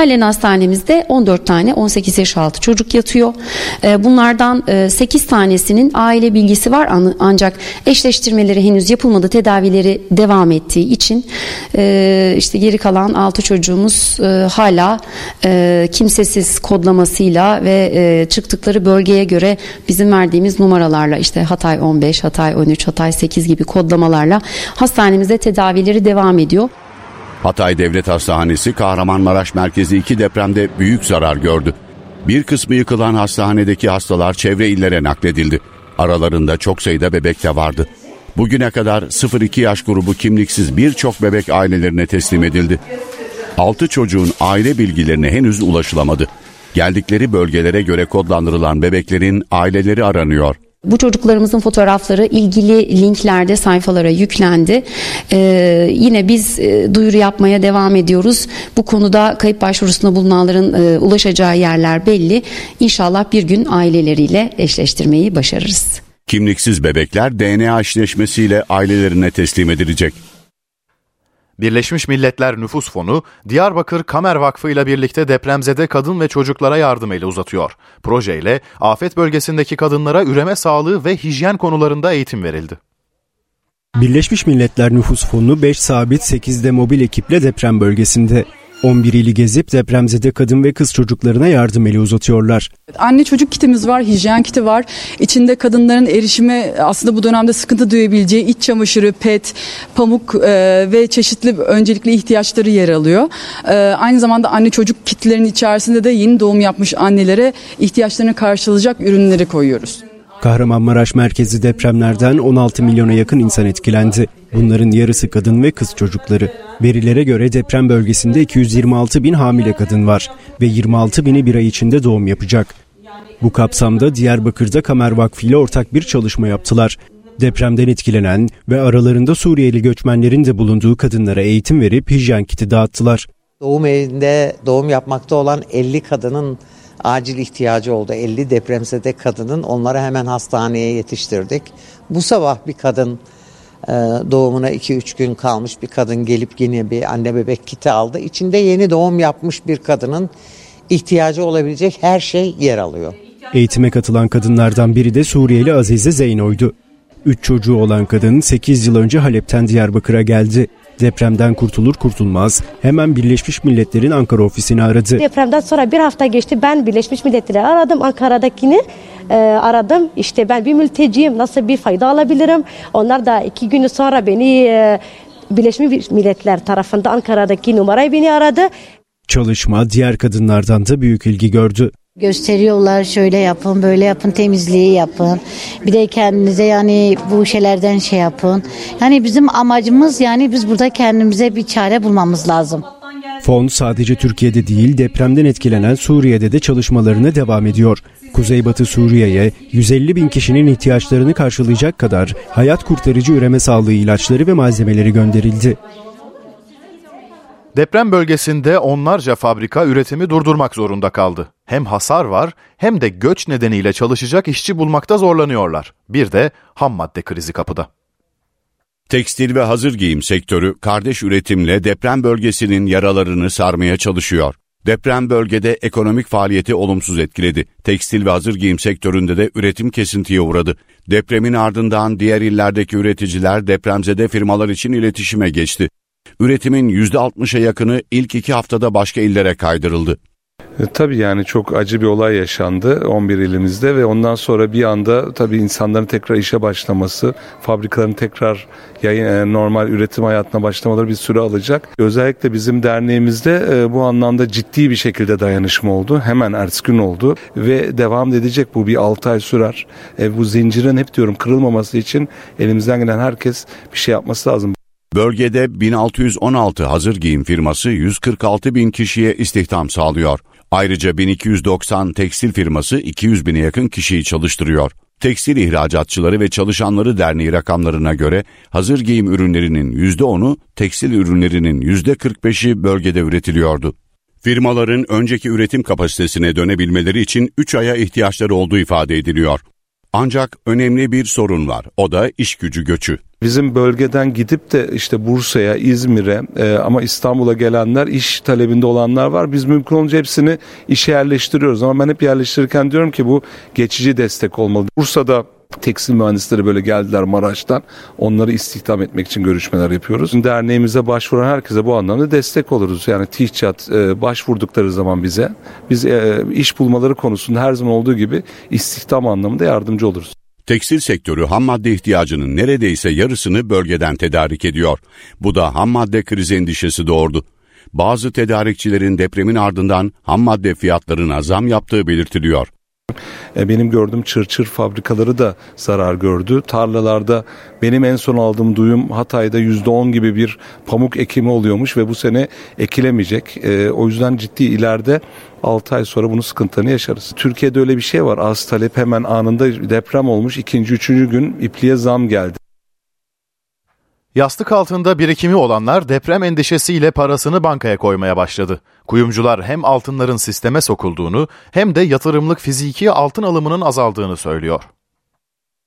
Halen hastanemizde 14 tane 18 yaş altı çocuk yatıyor. Ee, bunlardan 8 e, tanesinin aile bilgisi var ancak eşleştirmeleri henüz yapılmadı. Tedavileri devam ettiği için e, işte geri kalan 6 çocuğumuz e, hala kimsesiz kodlamasıyla ve çıktıkları bölgeye göre bizim verdiğimiz numaralarla işte Hatay 15, Hatay 13, Hatay 8 gibi kodlamalarla hastanemizde tedavileri devam ediyor. Hatay Devlet Hastanesi Kahramanmaraş merkezi iki depremde büyük zarar gördü. Bir kısmı yıkılan hastanedeki hastalar çevre illere nakledildi. Aralarında çok sayıda bebek de vardı. Bugüne kadar 0-2 yaş grubu kimliksiz birçok bebek ailelerine teslim edildi. 6 çocuğun aile bilgilerine henüz ulaşılamadı. Geldikleri bölgelere göre kodlandırılan bebeklerin aileleri aranıyor. Bu çocuklarımızın fotoğrafları ilgili linklerde sayfalara yüklendi. Ee, yine biz e, duyuru yapmaya devam ediyoruz. Bu konuda kayıp başvurusunda bulunanların e, ulaşacağı yerler belli. İnşallah bir gün aileleriyle eşleştirmeyi başarırız. Kimliksiz bebekler DNA eşleşmesiyle ailelerine teslim edilecek. Birleşmiş Milletler Nüfus Fonu, Diyarbakır Kamer Vakfı ile birlikte depremzede kadın ve çocuklara yardım eli uzatıyor. Projeyle afet bölgesindeki kadınlara üreme sağlığı ve hijyen konularında eğitim verildi. Birleşmiş Milletler Nüfus Fonu 5 sabit 8 de mobil ekiple deprem bölgesinde. 11 ili gezip depremzede kadın ve kız çocuklarına yardım eli uzatıyorlar. Anne çocuk kitimiz var, hijyen kiti var. İçinde kadınların erişime aslında bu dönemde sıkıntı duyabileceği iç çamaşırı, pet, pamuk e, ve çeşitli öncelikli ihtiyaçları yer alıyor. E, aynı zamanda anne çocuk kitlerin içerisinde de yeni doğum yapmış annelere ihtiyaçlarını karşılayacak ürünleri koyuyoruz. Kahramanmaraş merkezi depremlerden 16 milyona yakın insan etkilendi. Bunların yarısı kadın ve kız çocukları. Verilere göre deprem bölgesinde 226 bin hamile kadın var ve 26 bini bir ay içinde doğum yapacak. Bu kapsamda Diyarbakır'da Kamer Vakfı ile ortak bir çalışma yaptılar. Depremden etkilenen ve aralarında Suriyeli göçmenlerin de bulunduğu kadınlara eğitim verip hijyen kiti dağıttılar. Doğum evinde doğum yapmakta olan 50 kadının acil ihtiyacı oldu. 50 depremzede kadının onları hemen hastaneye yetiştirdik. Bu sabah bir kadın e, doğumuna 2-3 gün kalmış bir kadın gelip yine bir anne bebek kiti aldı. İçinde yeni doğum yapmış bir kadının ihtiyacı olabilecek her şey yer alıyor. Eğitime katılan kadınlardan biri de Suriyeli Azize Zeyno'ydu. Üç çocuğu olan kadın 8 yıl önce Halep'ten Diyarbakır'a geldi. Depremden kurtulur kurtulmaz hemen Birleşmiş Milletler'in Ankara ofisini aradı. Depremden sonra bir hafta geçti. Ben Birleşmiş Milletler'i aradım. Ankara'dakini e, aradım. İşte ben bir mülteciyim. Nasıl bir fayda alabilirim? Onlar da iki gün sonra beni e, Birleşmiş Milletler tarafında Ankara'daki numarayı beni aradı. Çalışma diğer kadınlardan da büyük ilgi gördü gösteriyorlar şöyle yapın böyle yapın temizliği yapın bir de kendinize yani bu şeylerden şey yapın yani bizim amacımız yani biz burada kendimize bir çare bulmamız lazım. Fon sadece Türkiye'de değil depremden etkilenen Suriye'de de çalışmalarına devam ediyor. Kuzeybatı Suriye'ye 150 bin kişinin ihtiyaçlarını karşılayacak kadar hayat kurtarıcı üreme sağlığı ilaçları ve malzemeleri gönderildi. Deprem bölgesinde onlarca fabrika üretimi durdurmak zorunda kaldı. Hem hasar var hem de göç nedeniyle çalışacak işçi bulmakta zorlanıyorlar. Bir de ham madde krizi kapıda. Tekstil ve hazır giyim sektörü kardeş üretimle deprem bölgesinin yaralarını sarmaya çalışıyor. Deprem bölgede ekonomik faaliyeti olumsuz etkiledi. Tekstil ve hazır giyim sektöründe de üretim kesintiye uğradı. Depremin ardından diğer illerdeki üreticiler depremzede firmalar için iletişime geçti. Üretimin %60'a yakını ilk iki haftada başka illere kaydırıldı. E, tabii yani çok acı bir olay yaşandı 11 ilimizde ve ondan sonra bir anda tabii insanların tekrar işe başlaması, fabrikaların tekrar yayın, e, normal üretim hayatına başlamaları bir süre alacak. Özellikle bizim derneğimizde e, bu anlamda ciddi bir şekilde dayanışma oldu. Hemen ertesi gün oldu ve devam edecek bu bir 6 ay sürer. Bu zincirin hep diyorum kırılmaması için elimizden gelen herkes bir şey yapması lazım. Bölgede 1616 hazır giyim firması 146 bin kişiye istihdam sağlıyor. Ayrıca 1290 tekstil firması 200 bine yakın kişiyi çalıştırıyor. Tekstil İhracatçıları ve Çalışanları Derneği rakamlarına göre hazır giyim ürünlerinin %10'u, tekstil ürünlerinin %45'i bölgede üretiliyordu. Firmaların önceki üretim kapasitesine dönebilmeleri için 3 aya ihtiyaçları olduğu ifade ediliyor. Ancak önemli bir sorun var. O da iş gücü göçü. Bizim bölgeden gidip de işte Bursa'ya, İzmir'e e, ama İstanbul'a gelenler iş talebinde olanlar var. Biz mümkün olunca hepsini işe yerleştiriyoruz ama ben hep yerleştirirken diyorum ki bu geçici destek olmalı. Bursa'da tekstil mühendisleri böyle geldiler Maraş'tan. Onları istihdam etmek için görüşmeler yapıyoruz. Derneğimize başvuran herkese bu anlamda destek oluruz. Yani TİHÇAT e, başvurdukları zaman bize biz e, iş bulmaları konusunda her zaman olduğu gibi istihdam anlamında yardımcı oluruz. Tekstil sektörü ham madde ihtiyacının neredeyse yarısını bölgeden tedarik ediyor. Bu da ham madde krizi endişesi doğurdu. Bazı tedarikçilerin depremin ardından ham madde fiyatlarına zam yaptığı belirtiliyor. E, benim gördüğüm çırçır fabrikaları da zarar gördü. Tarlalarda benim en son aldığım duyum Hatay'da %10 gibi bir pamuk ekimi oluyormuş ve bu sene ekilemeyecek. E, o yüzden ciddi ileride 6 ay sonra bunu sıkıntını yaşarız. Türkiye'de öyle bir şey var. Az talep hemen anında deprem olmuş. ikinci, üçüncü gün ipliğe zam geldi. Yastık altında birikimi olanlar deprem endişesiyle parasını bankaya koymaya başladı. Kuyumcular hem altınların sisteme sokulduğunu hem de yatırımlık fiziki altın alımının azaldığını söylüyor.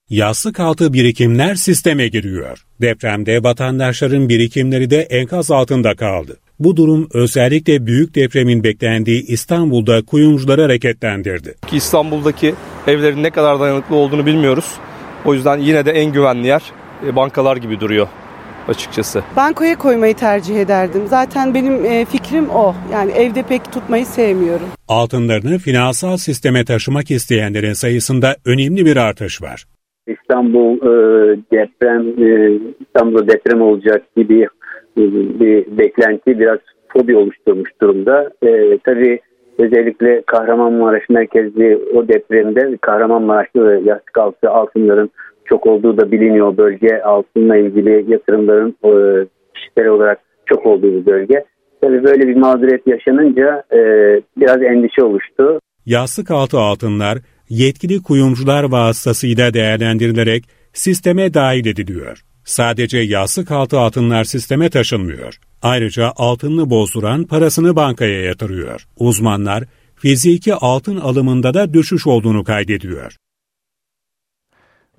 Yastık altı birikimler sisteme giriyor. Depremde vatandaşların birikimleri de enkaz altında kaldı. Bu durum özellikle büyük depremin beklendiği İstanbul'da kuyumcuları hareketlendirdi. İstanbul'daki evlerin ne kadar dayanıklı olduğunu bilmiyoruz. O yüzden yine de en güvenli yer e, bankalar gibi duruyor açıkçası. Bankoya koymayı tercih ederdim. Zaten benim e, fikrim o. Yani evde pek tutmayı sevmiyorum. Altınlarını finansal sisteme taşımak isteyenlerin sayısında önemli bir artış var. İstanbul e, deprem, e, İstanbul'da deprem olacak gibi bir beklenti biraz fobi oluşturmuş durumda. E, tabii özellikle Kahramanmaraş merkezli o depremde Kahramanmaraş'ta ve yastık altı altınların çok olduğu da biliniyor bölge. Altınla ilgili yatırımların e, kişisel olarak çok olduğu bir bölge. Tabii böyle bir mağduriyet yaşanınca e, biraz endişe oluştu. Yastık altı altınlar yetkili kuyumcular vasıtasıyla değerlendirilerek sisteme dahil ediliyor. Sadece yastık altı altınlar sisteme taşınmıyor. Ayrıca altınını bozduran parasını bankaya yatırıyor. Uzmanlar fiziki altın alımında da düşüş olduğunu kaydediyor.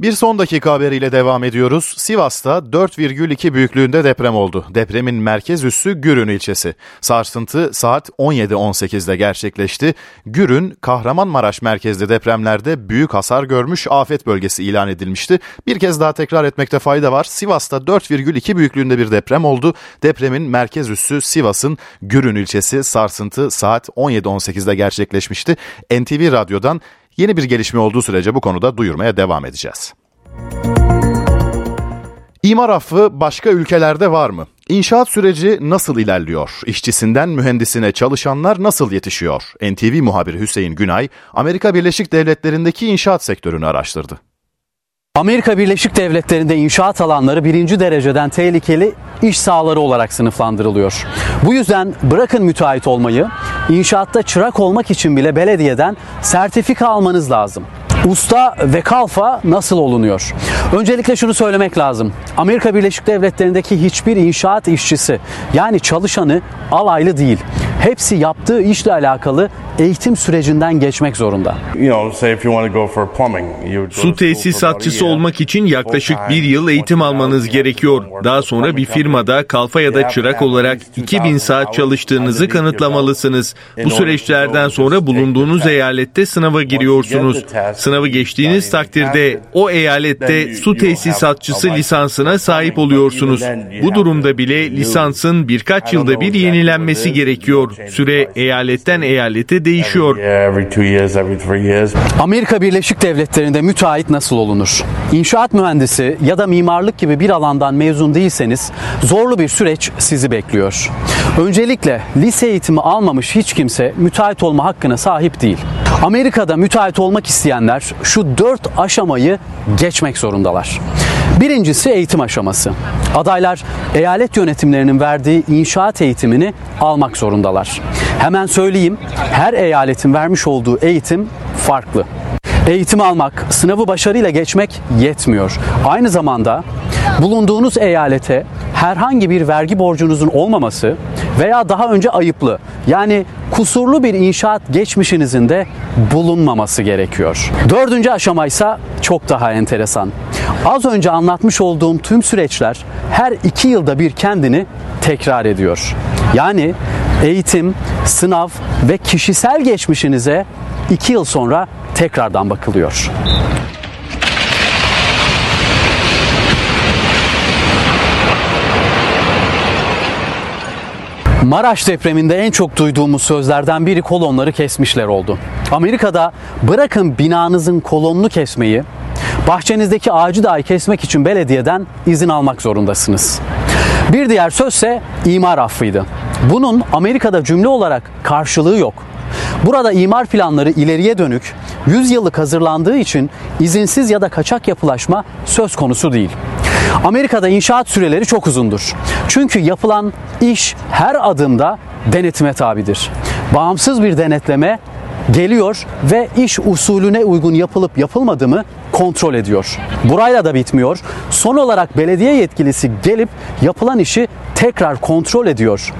Bir son dakika haberiyle devam ediyoruz. Sivas'ta 4,2 büyüklüğünde deprem oldu. Depremin merkez üssü Gürün ilçesi. Sarsıntı saat 17.18'de gerçekleşti. Gürün, Kahramanmaraş merkezli depremlerde büyük hasar görmüş afet bölgesi ilan edilmişti. Bir kez daha tekrar etmekte fayda var. Sivas'ta 4,2 büyüklüğünde bir deprem oldu. Depremin merkez üssü Sivas'ın Gürün ilçesi. Sarsıntı saat 17.18'de gerçekleşmişti. NTV Radyo'dan Yeni bir gelişme olduğu sürece bu konuda duyurmaya devam edeceğiz. İmar affı başka ülkelerde var mı? İnşaat süreci nasıl ilerliyor? İşçisinden mühendisine çalışanlar nasıl yetişiyor? NTV muhabiri Hüseyin Günay, Amerika Birleşik Devletleri'ndeki inşaat sektörünü araştırdı. Amerika Birleşik Devletleri'nde inşaat alanları birinci dereceden tehlikeli iş sahaları olarak sınıflandırılıyor. Bu yüzden bırakın müteahhit olmayı, inşaatta çırak olmak için bile belediyeden sertifika almanız lazım. Usta ve kalfa nasıl olunuyor? Öncelikle şunu söylemek lazım. Amerika Birleşik Devletleri'ndeki hiçbir inşaat işçisi yani çalışanı alaylı değil. Hepsi yaptığı işle alakalı eğitim sürecinden geçmek zorunda. Su tesisatçısı olmak için yaklaşık bir yıl eğitim almanız gerekiyor. Daha sonra bir firmada kalfa ya da çırak olarak 2000 saat çalıştığınızı kanıtlamalısınız. Bu süreçlerden sonra bulunduğunuz eyalette sınava giriyorsunuz. Sınavı geçtiğiniz takdirde o eyalette su tesisatçısı lisansına sahip oluyorsunuz. Bu durumda bile lisansın birkaç yılda bir yenilenmesi gerekiyor. Süre eyaletten eyalete değişiyor. Amerika Birleşik Devletleri'nde müteahhit nasıl olunur? İnşaat mühendisi ya da mimarlık gibi bir alandan mezun değilseniz zorlu bir süreç sizi bekliyor. Öncelikle lise eğitimi almamış hiç kimse müteahhit olma hakkına sahip değil. Amerika'da müteahhit olmak isteyenler şu dört aşamayı geçmek zorundalar. Birincisi eğitim aşaması. Adaylar eyalet yönetimlerinin verdiği inşaat eğitimini almak zorundalar. Hemen söyleyeyim, her eyaletin vermiş olduğu eğitim farklı. Eğitim almak, sınavı başarıyla geçmek yetmiyor. Aynı zamanda bulunduğunuz eyalete herhangi bir vergi borcunuzun olmaması veya daha önce ayıplı yani kusurlu bir inşaat geçmişinizin de bulunmaması gerekiyor. Dördüncü aşama ise çok daha enteresan. Az önce anlatmış olduğum tüm süreçler her iki yılda bir kendini tekrar ediyor. Yani eğitim, sınav ve kişisel geçmişinize iki yıl sonra tekrardan bakılıyor. Maraş depreminde en çok duyduğumuz sözlerden biri kolonları kesmişler oldu. Amerika'da bırakın binanızın kolonunu kesmeyi, bahçenizdeki ağacı dahi kesmek için belediyeden izin almak zorundasınız. Bir diğer sözse imar affıydı. Bunun Amerika'da cümle olarak karşılığı yok. Burada imar planları ileriye dönük 100 yıllık hazırlandığı için izinsiz ya da kaçak yapılaşma söz konusu değil. Amerika'da inşaat süreleri çok uzundur. Çünkü yapılan iş her adımda denetime tabidir. Bağımsız bir denetleme geliyor ve iş usulüne uygun yapılıp yapılmadığımı kontrol ediyor. Burayla da bitmiyor. Son olarak belediye yetkilisi gelip yapılan işi tekrar kontrol ediyor.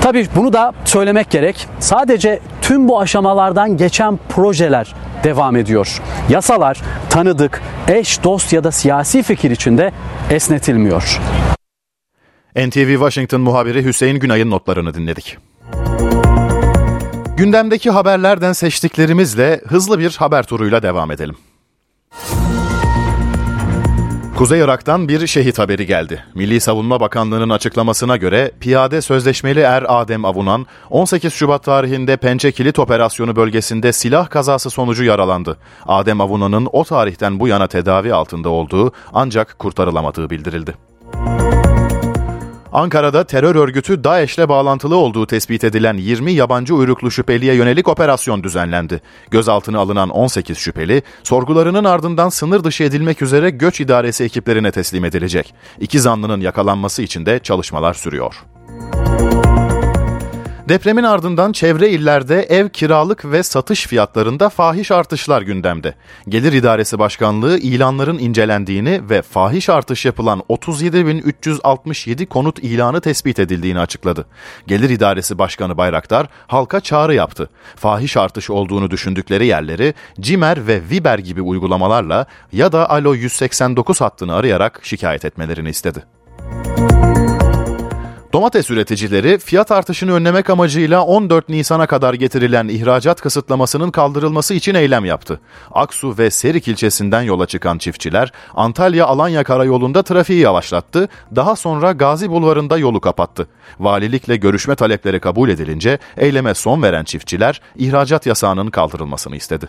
Tabii bunu da söylemek gerek. Sadece tüm bu aşamalardan geçen projeler devam ediyor. Yasalar tanıdık, eş, dost ya da siyasi fikir içinde esnetilmiyor. NTV Washington muhabiri Hüseyin Günay'ın notlarını dinledik. Gündemdeki haberlerden seçtiklerimizle hızlı bir haber turuyla devam edelim. Kuzey Irak'tan bir şehit haberi geldi. Milli Savunma Bakanlığı'nın açıklamasına göre piyade sözleşmeli er Adem Avunan 18 Şubat tarihinde Pençe Kilit Operasyonu bölgesinde silah kazası sonucu yaralandı. Adem Avunan'ın o tarihten bu yana tedavi altında olduğu ancak kurtarılamadığı bildirildi. Ankara'da terör örgütü DAEŞ'le bağlantılı olduğu tespit edilen 20 yabancı uyruklu şüpheliye yönelik operasyon düzenlendi. Gözaltına alınan 18 şüpheli, sorgularının ardından sınır dışı edilmek üzere göç idaresi ekiplerine teslim edilecek. İki zanlının yakalanması için de çalışmalar sürüyor. Depremin ardından çevre illerde ev kiralık ve satış fiyatlarında fahiş artışlar gündemde. Gelir İdaresi Başkanlığı ilanların incelendiğini ve fahiş artış yapılan 37.367 konut ilanı tespit edildiğini açıkladı. Gelir İdaresi Başkanı Bayraktar halka çağrı yaptı. Fahiş artış olduğunu düşündükleri yerleri Cimer ve Viber gibi uygulamalarla ya da Alo 189 hattını arayarak şikayet etmelerini istedi. Domates üreticileri fiyat artışını önlemek amacıyla 14 Nisan'a kadar getirilen ihracat kısıtlamasının kaldırılması için eylem yaptı. Aksu ve Serik ilçesinden yola çıkan çiftçiler Antalya-Alanya karayolunda trafiği yavaşlattı, daha sonra Gazi Bulvarı'nda yolu kapattı. Valilikle görüşme talepleri kabul edilince eyleme son veren çiftçiler ihracat yasağının kaldırılmasını istedi.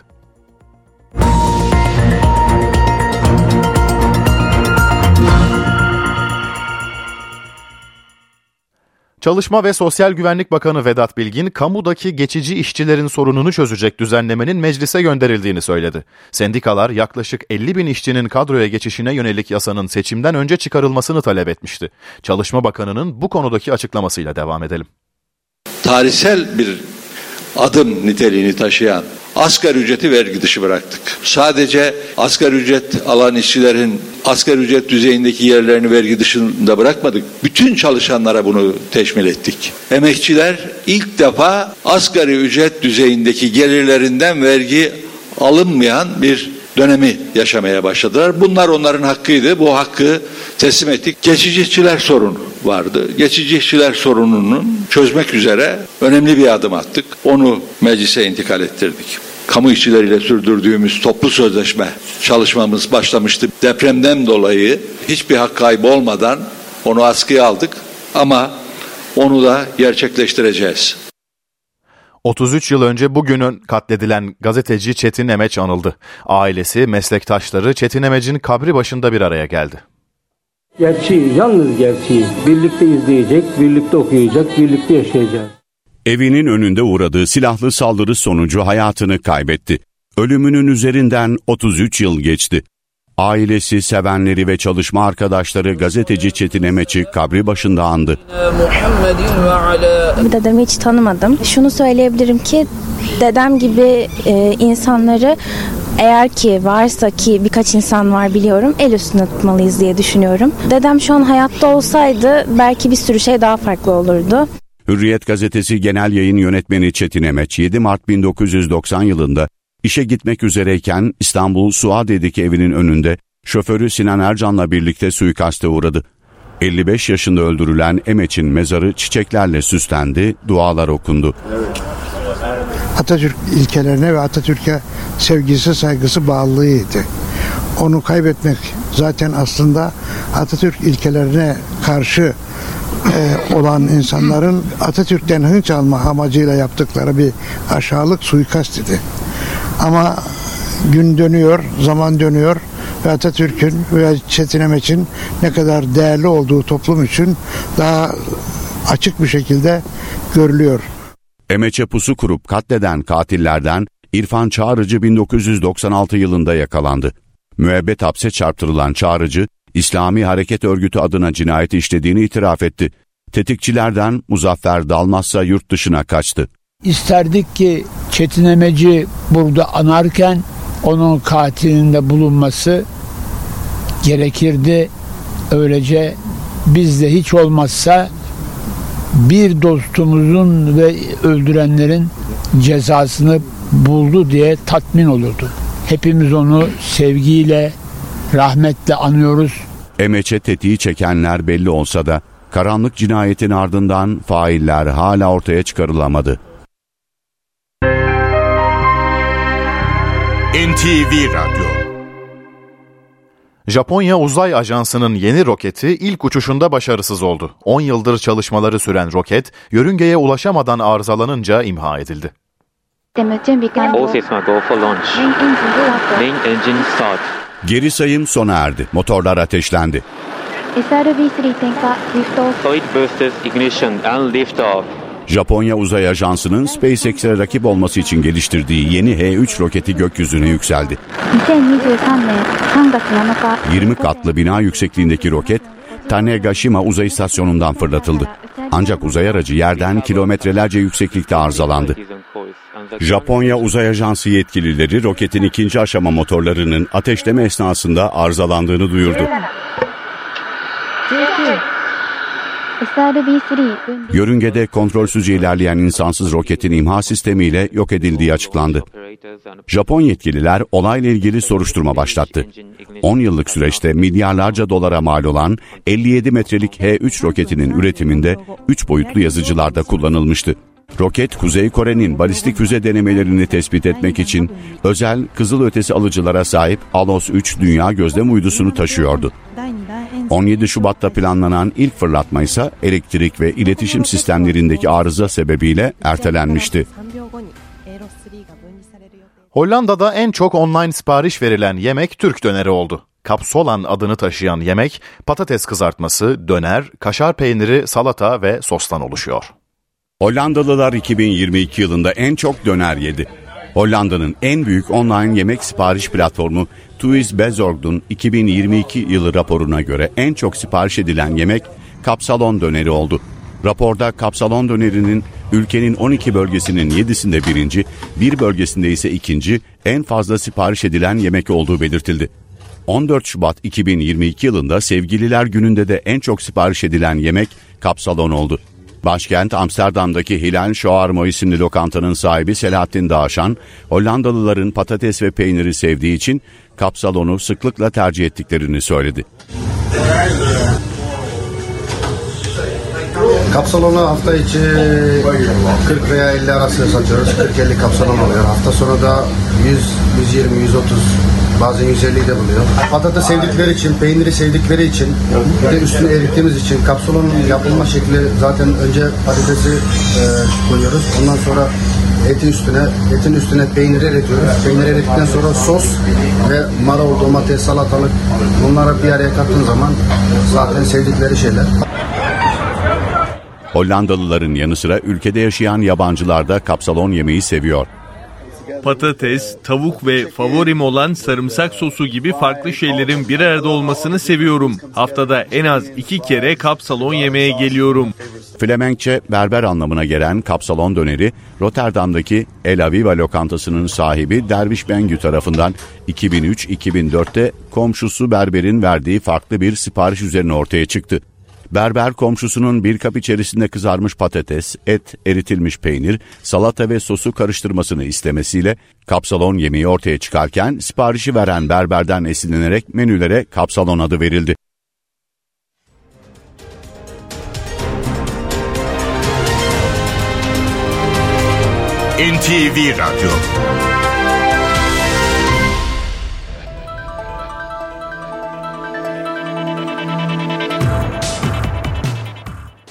Çalışma ve Sosyal Güvenlik Bakanı Vedat Bilgin, kamudaki geçici işçilerin sorununu çözecek düzenlemenin meclise gönderildiğini söyledi. Sendikalar yaklaşık 50 bin işçinin kadroya geçişine yönelik yasanın seçimden önce çıkarılmasını talep etmişti. Çalışma Bakanı'nın bu konudaki açıklamasıyla devam edelim. Tarihsel bir adım niteliğini taşıyan asgari ücreti vergi dışı bıraktık. Sadece asgari ücret alan işçilerin asgari ücret düzeyindeki yerlerini vergi dışında bırakmadık. Bütün çalışanlara bunu teşmil ettik. Emekçiler ilk defa asgari ücret düzeyindeki gelirlerinden vergi alınmayan bir dönemi yaşamaya başladılar. Bunlar onların hakkıydı. Bu hakkı teslim ettik. Geçici işçiler sorunu vardı. Geçici işçiler sorununun çözmek üzere önemli bir adım attık. Onu meclise intikal ettirdik. Kamu işçileriyle sürdürdüğümüz toplu sözleşme çalışmamız başlamıştı. Depremden dolayı hiçbir hak kaybı olmadan onu askıya aldık ama onu da gerçekleştireceğiz. 33 yıl önce bugünün katledilen gazeteci Çetin Emeç anıldı. Ailesi, meslektaşları Çetin Emeç'in kabri başında bir araya geldi. Gerçeği, yalnız gerçeği birlikte izleyecek, birlikte okuyacak, birlikte yaşayacak. Evinin önünde uğradığı silahlı saldırı sonucu hayatını kaybetti. Ölümünün üzerinden 33 yıl geçti. Ailesi, sevenleri ve çalışma arkadaşları gazeteci Çetin Emeç'i kabri başında andı. Dedemi hiç tanımadım. Şunu söyleyebilirim ki dedem gibi e, insanları eğer ki varsa ki birkaç insan var biliyorum el üstüne tutmalıyız diye düşünüyorum. Dedem şu an hayatta olsaydı belki bir sürü şey daha farklı olurdu. Hürriyet gazetesi genel yayın yönetmeni Çetin Emeç 7 Mart 1990 yılında işe gitmek üzereyken İstanbul Suadiye'deki evinin önünde şoförü Sinan Ercan'la birlikte suikaste uğradı. 55 yaşında öldürülen Emeç'in mezarı çiçeklerle süslendi, dualar okundu. Atatürk ilkelerine ve Atatürk'e sevgisi, saygısı, bağlılığıydı. Onu kaybetmek zaten aslında Atatürk ilkelerine karşı e, olan insanların Atatürk'ten hınç alma amacıyla yaptıkları bir aşağılık suikast idi. Ama gün dönüyor, zaman dönüyor ve Atatürk'ün ve Çetin Emeç'in ne kadar değerli olduğu toplum için daha açık bir şekilde görülüyor. Emeç'e pusu kurup katleden katillerden İrfan Çağrıcı 1996 yılında yakalandı. Müebbet hapse çarptırılan Çağrıcı, İslami Hareket Örgütü adına cinayeti işlediğini itiraf etti. Tetikçilerden Muzaffer Dalmazsa yurt dışına kaçtı. İsterdik ki Çetin Emeci burada anarken onun katilinde bulunması gerekirdi. Öylece biz de hiç olmazsa bir dostumuzun ve öldürenlerin cezasını buldu diye tatmin olurdu. Hepimiz onu sevgiyle, rahmetle anıyoruz. Emeç'e tetiği çekenler belli olsa da karanlık cinayetin ardından failler hala ortaya çıkarılamadı. NTV Radyo Japonya Uzay Ajansı'nın yeni roketi ilk uçuşunda başarısız oldu. 10 yıldır çalışmaları süren roket, yörüngeye ulaşamadan arızalanınca imha edildi. Geri sayım sona erdi. Motorlar ateşlendi. Japonya Uzay Ajansı'nın SpaceX'e rakip olması için geliştirdiği yeni H-3 roketi gökyüzüne yükseldi. 20 katlı bina yüksekliğindeki roket Tanegashima uzay istasyonundan fırlatıldı. Ancak uzay aracı yerden kilometrelerce yükseklikte arızalandı. Japonya Uzay Ajansı yetkilileri roketin ikinci aşama motorlarının ateşleme esnasında arızalandığını duyurdu. Yörüngede kontrolsüz ilerleyen insansız roketin imha sistemiyle yok edildiği açıklandı. Japon yetkililer olayla ilgili soruşturma başlattı. 10 yıllık süreçte milyarlarca dolara mal olan 57 metrelik H-3 roketinin üretiminde 3 boyutlu yazıcılarda kullanılmıştı. Roket, Kuzey Kore'nin balistik füze denemelerini tespit etmek için özel kızılötesi alıcılara sahip Alos-3 dünya gözlem uydusunu taşıyordu. 17 Şubat'ta planlanan ilk fırlatma ise elektrik ve iletişim sistemlerindeki arıza sebebiyle ertelenmişti. Hollanda'da en çok online sipariş verilen yemek Türk döneri oldu. Kapsolan adını taşıyan yemek patates kızartması, döner, kaşar peyniri, salata ve sostan oluşuyor. Hollandalılar 2022 yılında en çok döner yedi. Hollanda'nın en büyük online yemek sipariş platformu Tuis Bezorg'un 2022 yılı raporuna göre en çok sipariş edilen yemek kapsalon döneri oldu. Raporda kapsalon dönerinin Ülkenin 12 bölgesinin 7'sinde birinci, bir bölgesinde ise ikinci, en fazla sipariş edilen yemek olduğu belirtildi. 14 Şubat 2022 yılında Sevgililer Günü'nde de en çok sipariş edilen yemek kapsalon oldu. Başkent Amsterdam'daki Hilal Şoarmo isimli lokantanın sahibi Selahattin Dağşan, Hollandalıların patates ve peyniri sevdiği için kapsalonu sıklıkla tercih ettiklerini söyledi. Kapsalonu hafta içi 40 veya 50 arası satıyoruz. 40-50 kapsalon oluyor. Hafta sonu da 100, 120, 130 bazen 150'yi de buluyor. Patates sevdikleri için, peyniri sevdikleri için bir de üstüne erittiğimiz için kapsalonun yapılma şekli zaten önce patatesi e, koyuyoruz. Ondan sonra eti üstüne, etin üstüne peyniri eritiyoruz. Peyniri erittikten sonra sos ve marul, domates, salatalık bunları bir araya kattığın zaman zaten sevdikleri şeyler. Hollandalıların yanı sıra ülkede yaşayan yabancılar da kapsalon yemeği seviyor. Patates, tavuk ve favorim olan sarımsak sosu gibi farklı şeylerin bir arada olmasını seviyorum. Haftada en az iki kere kapsalon yemeye geliyorum. Flemenkçe berber anlamına gelen kapsalon döneri Rotterdam'daki El Aviva lokantasının sahibi Derviş Bengü tarafından 2003-2004'te komşusu berberin verdiği farklı bir sipariş üzerine ortaya çıktı. Berber komşusunun bir kap içerisinde kızarmış patates, et, eritilmiş peynir, salata ve sosu karıştırmasını istemesiyle kapsalon yemeği ortaya çıkarken siparişi veren berberden esinlenerek menülere kapsalon adı verildi. NTV Radyo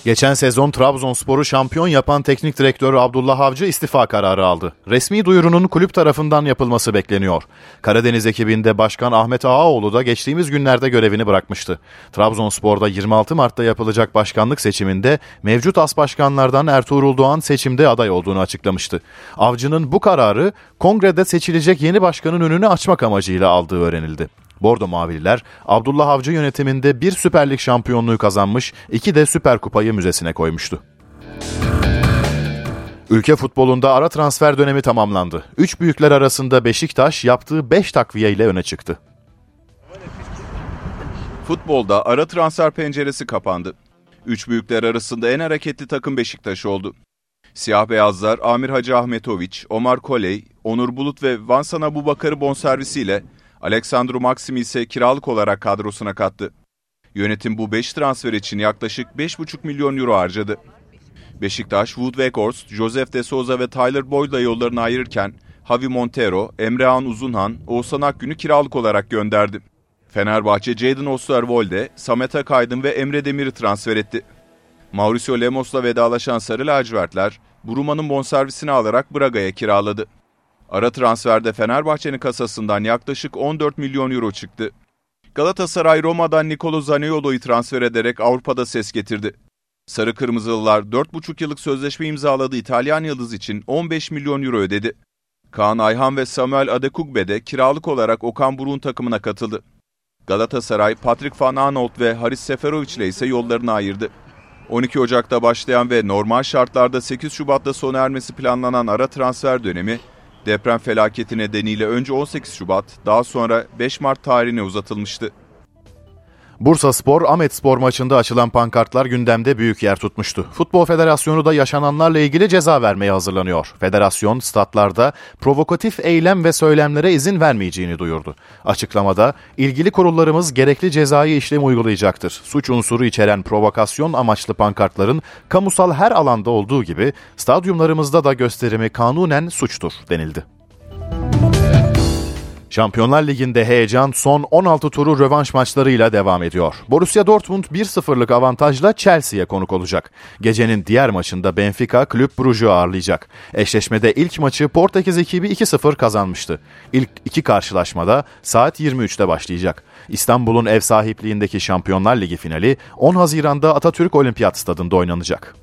Geçen sezon Trabzonspor'u şampiyon yapan teknik direktör Abdullah Avcı istifa kararı aldı. Resmi duyurunun kulüp tarafından yapılması bekleniyor. Karadeniz ekibinde Başkan Ahmet Ağaoğlu da geçtiğimiz günlerde görevini bırakmıştı. Trabzonspor'da 26 Mart'ta yapılacak başkanlık seçiminde mevcut as başkanlardan Ertuğrul Doğan seçimde aday olduğunu açıklamıştı. Avcı'nın bu kararı kongrede seçilecek yeni başkanın önünü açmak amacıyla aldığı öğrenildi. Bordo Mavililer Abdullah Avcı yönetiminde bir Süper Lig şampiyonluğu kazanmış, iki de Süper Kupayı müzesine koymuştu. Ülke futbolunda ara transfer dönemi tamamlandı. Üç büyükler arasında Beşiktaş yaptığı 5 takviye ile öne çıktı. Futbolda ara transfer penceresi kapandı. Üç büyükler arasında en hareketli takım Beşiktaş oldu. Siyah beyazlar Amir Hacı Ahmetoviç, Omar Koley, Onur Bulut ve Vansan Abu Bakar'ı bonservisiyle Alexandru Maxim'i ise kiralık olarak kadrosuna kattı. Yönetim bu 5 transfer için yaklaşık 5,5 milyon euro harcadı. Beşiktaş, Wood Weghorst, Joseph De Souza ve Tyler Boyd'la yollarını ayırırken Javi Montero, Emrehan Uzunhan, Oğuzhan Akgün'ü kiralık olarak gönderdi. Fenerbahçe, Jadon Osterwolde, Samet Akaydın ve Emre Demir'i transfer etti. Mauricio Lemos'la vedalaşan Sarı Lacivertler, Buruma'nın bonservisini alarak Braga'ya kiraladı. Ara transferde Fenerbahçe'nin kasasından yaklaşık 14 milyon euro çıktı. Galatasaray Roma'dan Nicolo Zaniolo'yu transfer ederek Avrupa'da ses getirdi. Sarı Kırmızılılar 4,5 yıllık sözleşme imzaladı İtalyan Yıldız için 15 milyon euro ödedi. Kaan Ayhan ve Samuel Adekugbe de kiralık olarak Okan Buruk'un takımına katıldı. Galatasaray, Patrick Van Aanholt ve Haris Seferovic ile ise yollarını ayırdı. 12 Ocak'ta başlayan ve normal şartlarda 8 Şubat'ta sona ermesi planlanan ara transfer dönemi Deprem felaketi nedeniyle önce 18 Şubat, daha sonra 5 Mart tarihine uzatılmıştı. Bursa Spor, Ahmet Spor maçında açılan pankartlar gündemde büyük yer tutmuştu. Futbol Federasyonu da yaşananlarla ilgili ceza vermeye hazırlanıyor. Federasyon statlarda provokatif eylem ve söylemlere izin vermeyeceğini duyurdu. Açıklamada ilgili kurullarımız gerekli cezai işlem uygulayacaktır. Suç unsuru içeren provokasyon amaçlı pankartların kamusal her alanda olduğu gibi stadyumlarımızda da gösterimi kanunen suçtur denildi. Şampiyonlar Ligi'nde heyecan son 16 turu rövanş maçlarıyla devam ediyor. Borussia Dortmund 1-0'lık avantajla Chelsea'ye konuk olacak. Gecenin diğer maçında Benfica Kulüp Brugge'u ağırlayacak. Eşleşmede ilk maçı Portekiz ekibi 2-0 kazanmıştı. İlk iki karşılaşmada saat 23'te başlayacak. İstanbul'un ev sahipliğindeki Şampiyonlar Ligi finali 10 Haziran'da Atatürk Olimpiyat Stadında oynanacak.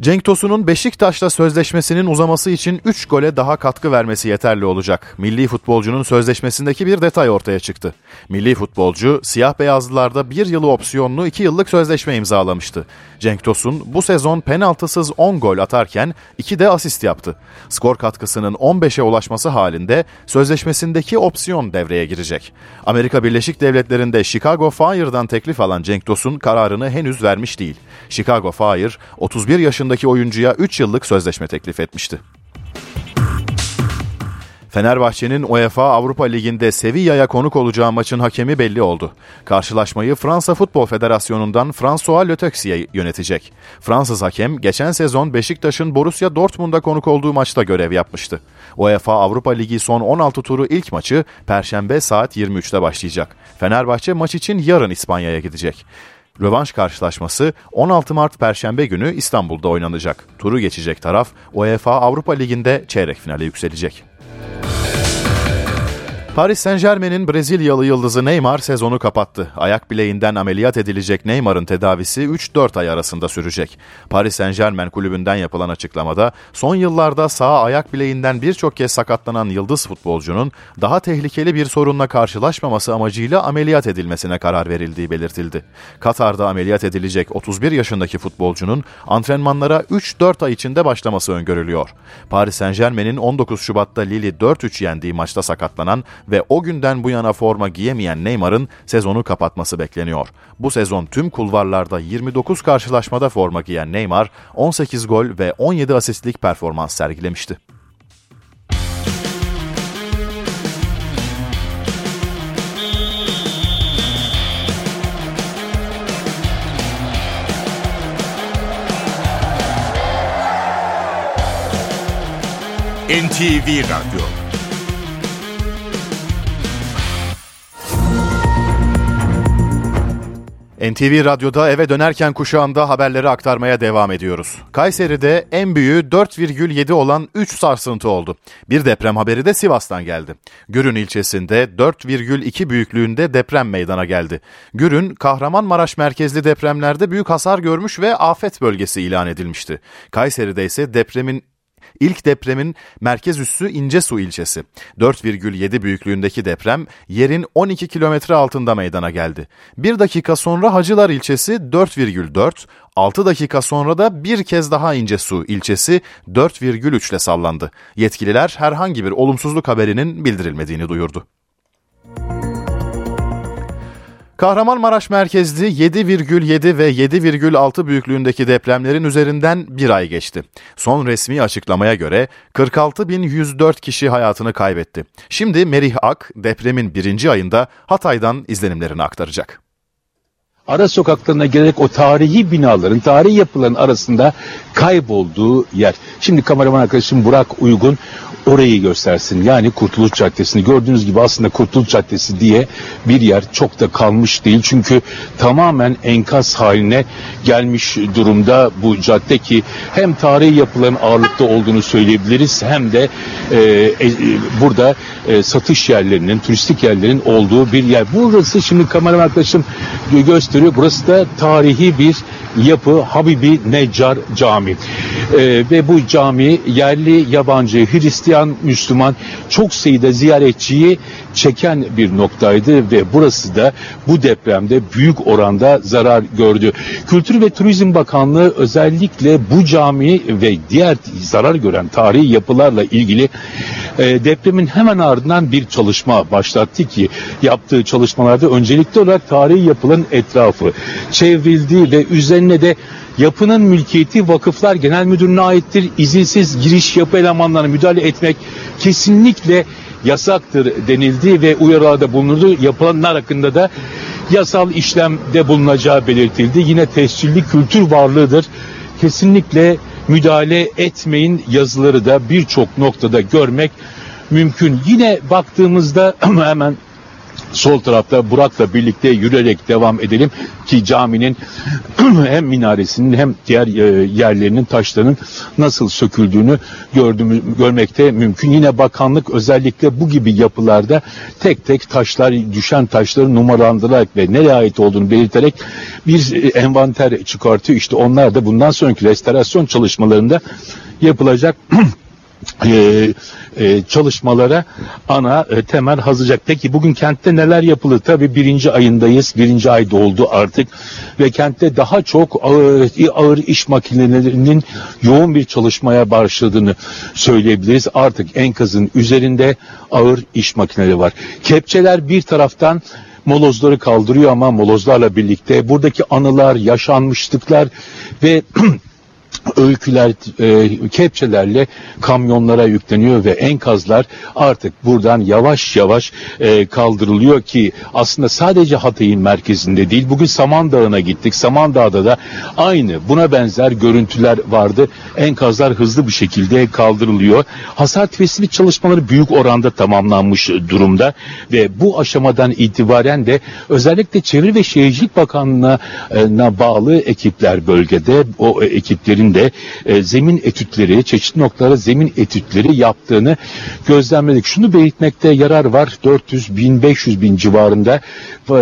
Cenk Tosun'un Beşiktaş'la sözleşmesinin uzaması için 3 gole daha katkı vermesi yeterli olacak. Milli futbolcunun sözleşmesindeki bir detay ortaya çıktı. Milli futbolcu siyah beyazlılarda bir yılı opsiyonlu 2 yıllık sözleşme imzalamıştı. Cenk Tosun bu sezon penaltısız 10 gol atarken 2 de asist yaptı. Skor katkısının 15'e ulaşması halinde sözleşmesindeki opsiyon devreye girecek. Amerika Birleşik Devletleri'nde Chicago Fire'dan teklif alan Cenk Tosun kararını henüz vermiş değil. Chicago Fire 31 yaşındaki oyuncuya 3 yıllık sözleşme teklif etmişti. Fenerbahçe'nin UEFA Avrupa Ligi'nde Sevilla'ya konuk olacağı maçın hakemi belli oldu. Karşılaşmayı Fransa Futbol Federasyonu'ndan François Le Texier yönetecek. Fransız hakem geçen sezon Beşiktaş'ın Borussia Dortmund'a konuk olduğu maçta görev yapmıştı. UEFA Avrupa Ligi son 16 turu ilk maçı Perşembe saat 23'te başlayacak. Fenerbahçe maç için yarın İspanya'ya gidecek. Rövanş karşılaşması 16 Mart Perşembe günü İstanbul'da oynanacak. Turu geçecek taraf UEFA Avrupa Ligi'nde çeyrek finale yükselecek. Paris Saint Germain'in Brezilyalı yıldızı Neymar sezonu kapattı. Ayak bileğinden ameliyat edilecek Neymar'ın tedavisi 3-4 ay arasında sürecek. Paris Saint Germain kulübünden yapılan açıklamada son yıllarda sağ ayak bileğinden birçok kez sakatlanan yıldız futbolcunun daha tehlikeli bir sorunla karşılaşmaması amacıyla ameliyat edilmesine karar verildiği belirtildi. Katar'da ameliyat edilecek 31 yaşındaki futbolcunun antrenmanlara 3-4 ay içinde başlaması öngörülüyor. Paris Saint Germain'in 19 Şubat'ta Lille 4-3 yendiği maçta sakatlanan ve o günden bu yana forma giyemeyen Neymar'ın sezonu kapatması bekleniyor. Bu sezon tüm kulvarlarda 29 karşılaşmada forma giyen Neymar 18 gol ve 17 asistlik performans sergilemişti. NTV Radyo NTV Radyo'da eve dönerken kuşağında haberleri aktarmaya devam ediyoruz. Kayseri'de en büyüğü 4,7 olan 3 sarsıntı oldu. Bir deprem haberi de Sivas'tan geldi. Gürün ilçesinde 4,2 büyüklüğünde deprem meydana geldi. Gürün, Kahramanmaraş merkezli depremlerde büyük hasar görmüş ve afet bölgesi ilan edilmişti. Kayseri'de ise depremin İlk depremin merkez üssü İncesu ilçesi. 4,7 büyüklüğündeki deprem yerin 12 kilometre altında meydana geldi. Bir dakika sonra Hacılar ilçesi 4,4, 6 dakika sonra da bir kez daha İncesu ilçesi 4,3 ile sallandı. Yetkililer herhangi bir olumsuzluk haberinin bildirilmediğini duyurdu. Kahramanmaraş merkezli 7,7 ve 7,6 büyüklüğündeki depremlerin üzerinden bir ay geçti. Son resmi açıklamaya göre 46.104 kişi hayatını kaybetti. Şimdi Merih Ak depremin birinci ayında Hatay'dan izlenimlerini aktaracak. Ara sokaklarına gelerek o tarihi binaların, tarihi yapıların arasında kaybolduğu yer. Şimdi kameraman arkadaşım Burak Uygun orayı göstersin. Yani Kurtuluş Caddesi'ni gördüğünüz gibi aslında Kurtuluş Caddesi diye bir yer çok da kalmış değil. Çünkü tamamen enkaz haline gelmiş durumda bu cadde ki hem tarihi yapıların ağırlıkta olduğunu söyleyebiliriz hem de e, e, burada e, satış yerlerinin, turistik yerlerin olduğu bir yer. Burası şimdi kameraman arkadaşım gösteriyor. Burası da tarihi bir yapı Habibi Neccar Camii. Ee, ve bu cami yerli, yabancı, Hristiyan, Müslüman çok sayıda ziyaretçiyi çeken bir noktaydı ve burası da bu depremde büyük oranda zarar gördü. Kültür ve Turizm Bakanlığı özellikle bu cami ve diğer zarar gören tarihi yapılarla ilgili e, depremin hemen ardından bir çalışma başlattı ki yaptığı çalışmalarda öncelikli olarak tarihi yapılan etrafı çevrildi ve üzerine de yapının mülkiyeti Vakıflar Genel Müdürlüğü'ne aittir. İzinsiz giriş yapı elemanlarına müdahale etmek kesinlikle yasaktır denildi ve uyarılarda bulunuldu. Yapılanlar hakkında da yasal işlemde bulunacağı belirtildi. Yine tescilli kültür varlığıdır. Kesinlikle müdahale etmeyin yazıları da birçok noktada görmek mümkün. Yine baktığımızda [CLEARS THROAT] hemen Sol tarafta Burak'la birlikte yürüyerek devam edelim ki caminin [CLEARS THROAT] hem minaresinin hem diğer e, yerlerinin taşlarının nasıl söküldüğünü gördüğümü, görmekte mümkün. Yine bakanlık özellikle bu gibi yapılarda tek tek taşlar, düşen taşları numaralandırarak ve nereye ait olduğunu belirterek bir e, envanter çıkartıyor. İşte onlar da bundan sonraki restorasyon çalışmalarında yapılacak [CLEARS THROAT] e, e, çalışmalara ana e, temel hazırlayacak. Peki bugün kentte neler yapılır? Tabii birinci ayındayız. Birinci ay doldu artık. Ve kentte daha çok ağır, ağır iş makinelerinin yoğun bir çalışmaya başladığını söyleyebiliriz. Artık enkazın üzerinde ağır iş makineleri var. Kepçeler bir taraftan molozları kaldırıyor ama molozlarla birlikte buradaki anılar, yaşanmışlıklar ve [CLEARS THROAT] öyküler, e, kepçelerle kamyonlara yükleniyor ve enkazlar artık buradan yavaş yavaş e, kaldırılıyor ki aslında sadece Hatay'ın merkezinde değil. Bugün Samandağ'ına gittik. Samandağ'da da aynı buna benzer görüntüler vardı. Enkazlar hızlı bir şekilde kaldırılıyor. Hasar tespit çalışmaları büyük oranda tamamlanmış durumda ve bu aşamadan itibaren de özellikle Çevre ve Şehircilik Bakanlığı'na bağlı ekipler bölgede o ekiplerin de e, zemin etütleri, çeşitli noktalara zemin etütleri yaptığını gözlemledik. Şunu belirtmekte yarar var. 400 bin 500 bin civarında e,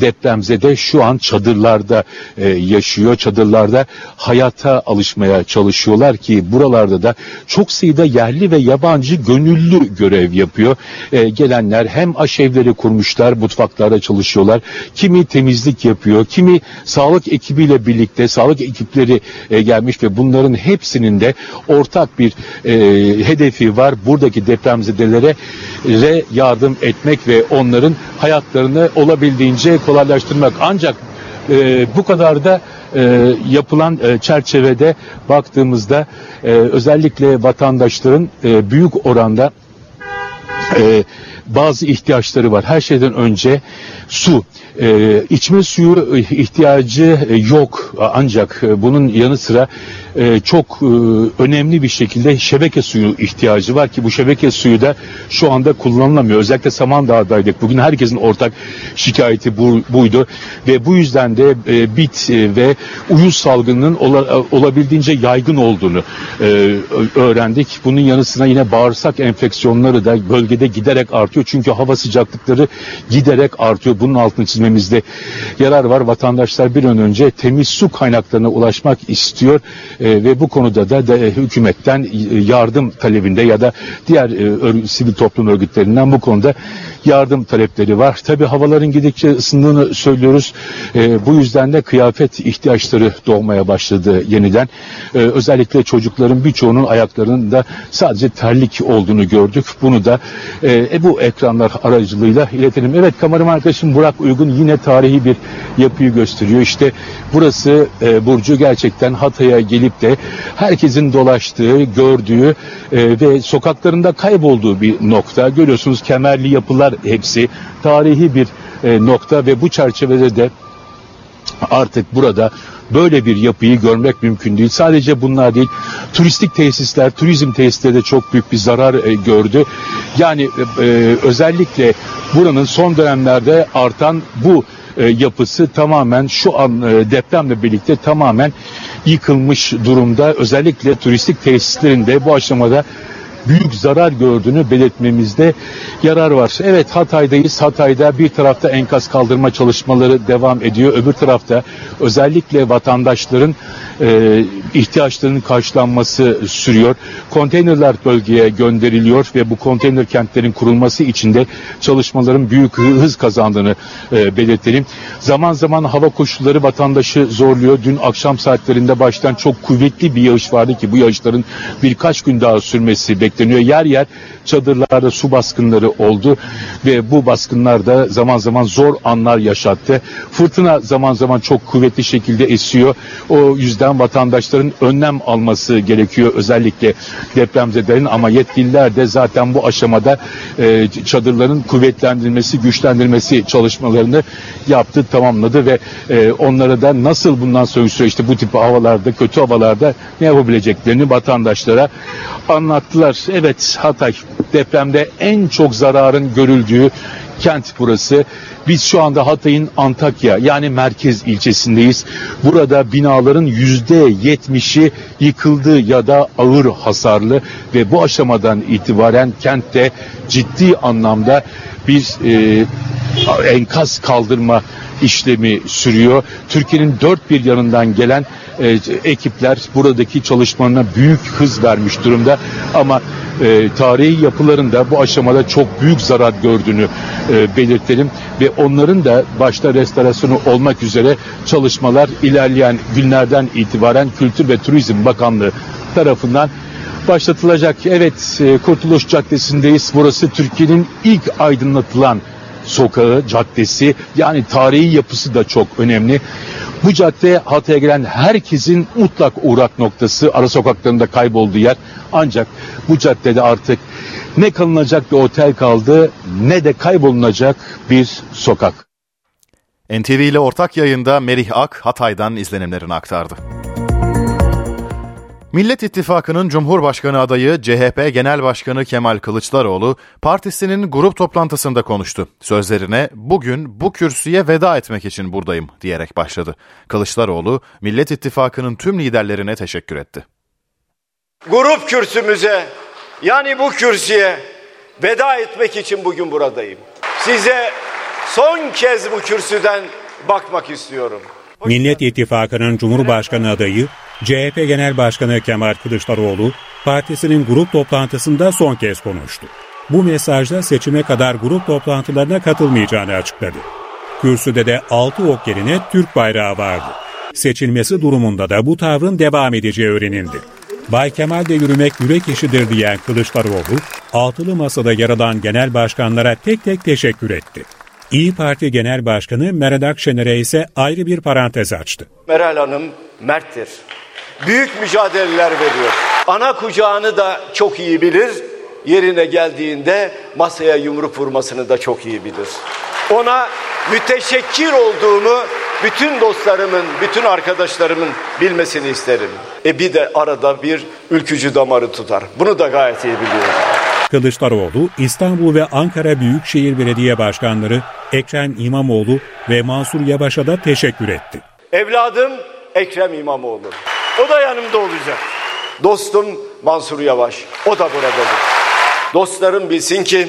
depremzede şu an çadırlarda e, yaşıyor. Çadırlarda hayata alışmaya çalışıyorlar ki buralarda da çok sayıda yerli ve yabancı gönüllü görev yapıyor. E, gelenler hem aşevleri kurmuşlar, mutfaklarda çalışıyorlar. Kimi temizlik yapıyor, kimi sağlık ekibiyle birlikte sağlık ekipleri e, gelmiş ve bunların hepsinin de ortak bir e, hedefi var. Buradaki depremzedelere re yardım etmek ve onların hayatlarını olabildiğince kolaylaştırmak. Ancak e, bu kadar da e, yapılan e, çerçevede baktığımızda e, özellikle vatandaşların e, büyük oranda e, bazı ihtiyaçları var. Her şeyden önce su. E, içme suyu ihtiyacı e, yok ancak e, bunun yanı sıra e, çok e, önemli bir şekilde şebeke suyu ihtiyacı var ki bu şebeke suyu da şu anda kullanılamıyor. Özellikle Samandağ'daydık. Bugün herkesin ortak şikayeti bu, buydu ve bu yüzden de e, bit e, ve uyuz salgınının ola, olabildiğince yaygın olduğunu e, öğrendik. Bunun yanı sıra yine bağırsak enfeksiyonları da bölgede giderek artıyor. Çünkü hava sıcaklıkları giderek artıyor. Bunun altını çizmemizde yarar var. Vatandaşlar bir an önce temiz su kaynaklarına ulaşmak istiyor. E, ve bu konuda da, da hükümetten yardım talebinde ya da diğer e, sivil toplum örgütlerinden bu konuda yardım talepleri var. Tabi havaların gidikçe ısındığını söylüyoruz. E, bu yüzden de kıyafet ihtiyaçları doğmaya başladı yeniden. E, özellikle çocukların birçoğunun ayaklarında sadece terlik olduğunu gördük. Bunu da e, bu ekranlar aracılığıyla iletelim. Evet kameram arkadaşım Burak Uygun yine tarihi bir yapıyı gösteriyor. İşte burası e, Burcu gerçekten Hatay'a gelip de herkesin dolaştığı, gördüğü e, ve sokaklarında kaybolduğu bir nokta. Görüyorsunuz kemerli yapılar hepsi tarihi bir e, nokta ve bu çerçevede de artık burada böyle bir yapıyı görmek mümkün değil. Sadece bunlar değil, turistik tesisler, turizm tesisleri de çok büyük bir zarar e, gördü. Yani e, özellikle buranın son dönemlerde artan bu e, yapısı tamamen şu an e, depremle birlikte tamamen yıkılmış durumda. Özellikle turistik tesislerinde bu aşamada büyük zarar gördüğünü belirtmemizde yarar var. Evet Hatay'dayız. Hatay'da bir tarafta enkaz kaldırma çalışmaları devam ediyor. Öbür tarafta özellikle vatandaşların e, ihtiyaçlarının karşılanması sürüyor. Konteynerler bölgeye gönderiliyor ve bu konteyner kentlerin kurulması için de çalışmaların büyük hız kazandığını e, belirtelim. Zaman zaman hava koşulları vatandaşı zorluyor. Dün akşam saatlerinde baştan çok kuvvetli bir yağış vardı ki bu yağışların birkaç gün daha sürmesi bekleniyor. Yer yer çadırlarda su baskınları oldu ve bu baskınlar da zaman zaman zor anlar yaşattı. Fırtına zaman zaman çok kuvvetli şekilde esiyor. O yüzden vatandaşların önlem alması gerekiyor özellikle depremzedelerin ama yetkililer de zaten bu aşamada e, çadırların kuvvetlendirilmesi, güçlendirilmesi çalışmalarını yaptı, tamamladı ve e, onlara da nasıl bundan sonraki süreçte bu tip havalarda, kötü havalarda ne yapabileceklerini vatandaşlara anlattılar. Evet Hatay depremde en çok zararın görüldüğü kent burası. Biz şu anda Hatay'ın Antakya yani merkez ilçesindeyiz. Burada binaların yüzde yetmişi yıkıldı ya da ağır hasarlı ve bu aşamadan itibaren kentte ciddi anlamda bir e, enkaz kaldırma işlemi sürüyor. Türkiye'nin dört bir yanından gelen e, ekipler buradaki çalışmalarına büyük hız vermiş durumda ama e, tarihi yapıların da bu aşamada çok büyük zarar gördüğünü e, belirtelim ve onların da başta restorasyonu olmak üzere çalışmalar ilerleyen günlerden itibaren Kültür ve Turizm Bakanlığı tarafından başlatılacak. Evet e, Kurtuluş Caddesi'ndeyiz. Burası Türkiye'nin ilk aydınlatılan sokağı, caddesi yani tarihi yapısı da çok önemli. Bu cadde Hatay'a gelen herkesin mutlak uğrak noktası. Ara sokaklarında kaybolduğu yer. Ancak bu caddede artık ne kalınacak bir otel kaldı ne de kaybolunacak bir sokak. NTV ile ortak yayında Merih Ak Hatay'dan izlenimlerini aktardı. Millet İttifakı'nın Cumhurbaşkanı adayı CHP Genel Başkanı Kemal Kılıçdaroğlu partisinin grup toplantısında konuştu. Sözlerine bugün bu kürsüye veda etmek için buradayım diyerek başladı. Kılıçdaroğlu Millet İttifakı'nın tüm liderlerine teşekkür etti. Grup kürsümüze yani bu kürsüye veda etmek için bugün buradayım. Size son kez bu kürsüden bakmak istiyorum. Millet İttifakı'nın Cumhurbaşkanı adayı CHP Genel Başkanı Kemal Kılıçdaroğlu partisinin grup toplantısında son kez konuştu. Bu mesajda seçime kadar grup toplantılarına katılmayacağını açıkladı. Kürsüde de 6 ok yerine Türk bayrağı vardı. Seçilmesi durumunda da bu tavrın devam edeceği öğrenildi. Bay Kemal de yürümek yürek işidir diyen Kılıçdaroğlu, altılı masada yer alan genel başkanlara tek tek teşekkür etti. İyi Parti Genel Başkanı Meral Akşener'e ise ayrı bir parantez açtı. Meral Hanım merttir. Büyük mücadeleler veriyor. Ana kucağını da çok iyi bilir. Yerine geldiğinde masaya yumruk vurmasını da çok iyi bilir. Ona müteşekkir olduğumu bütün dostlarımın, bütün arkadaşlarımın bilmesini isterim. E bir de arada bir ülkücü damarı tutar. Bunu da gayet iyi biliyorum. Kılıçdaroğlu, İstanbul ve Ankara Büyükşehir Belediye Başkanları Ekrem İmamoğlu ve Mansur Yavaş'a da teşekkür etti. Evladım Ekrem İmamoğlu. O da yanımda olacak. Dostum Mansur Yavaş. O da buradadır. Dostlarım bilsin ki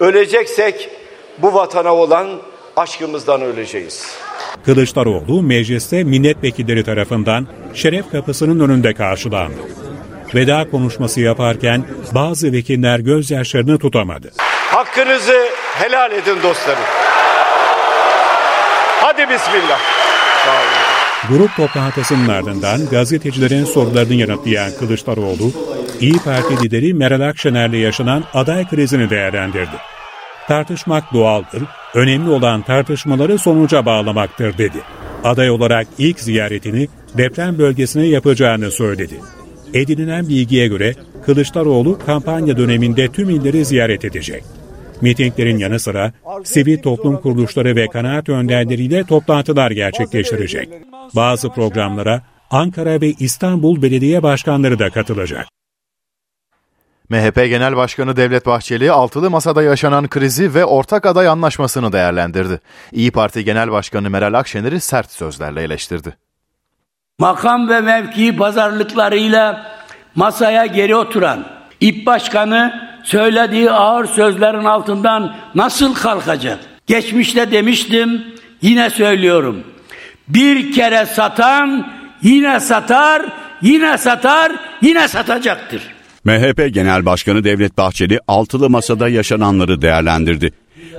öleceksek bu vatana olan aşkımızdan öleceğiz. Kılıçdaroğlu mecliste milletvekilleri tarafından şeref kapısının önünde karşılandı. Veda konuşması yaparken bazı vekiller gözyaşlarını tutamadı. Hakkınızı helal edin dostlarım. Hadi bismillah. Grup toplantısının ardından gazetecilerin sorularını yanıtlayan Kılıçdaroğlu, İyi Parti lideri Meral Akşener'le yaşanan aday krizini değerlendirdi. Tartışmak doğaldır, önemli olan tartışmaları sonuca bağlamaktır dedi. Aday olarak ilk ziyaretini deprem bölgesine yapacağını söyledi. Edinilen bilgiye göre Kılıçdaroğlu kampanya döneminde tüm illeri ziyaret edecek. Mitinglerin yanı sıra sivil toplum kuruluşları ve kanaat önderleriyle toplantılar gerçekleştirecek. Bazı programlara Ankara ve İstanbul belediye başkanları da katılacak. MHP Genel Başkanı Devlet Bahçeli altılı masada yaşanan krizi ve ortak aday anlaşmasını değerlendirdi. İyi Parti Genel Başkanı Meral Akşener'i sert sözlerle eleştirdi. Makam ve mevki pazarlıklarıyla masaya geri oturan İP Başkanı söylediği ağır sözlerin altından nasıl kalkacak? Geçmişte demiştim, yine söylüyorum. Bir kere satan yine satar, yine satar, yine satacaktır. MHP Genel Başkanı Devlet Bahçeli altılı masada yaşananları değerlendirdi.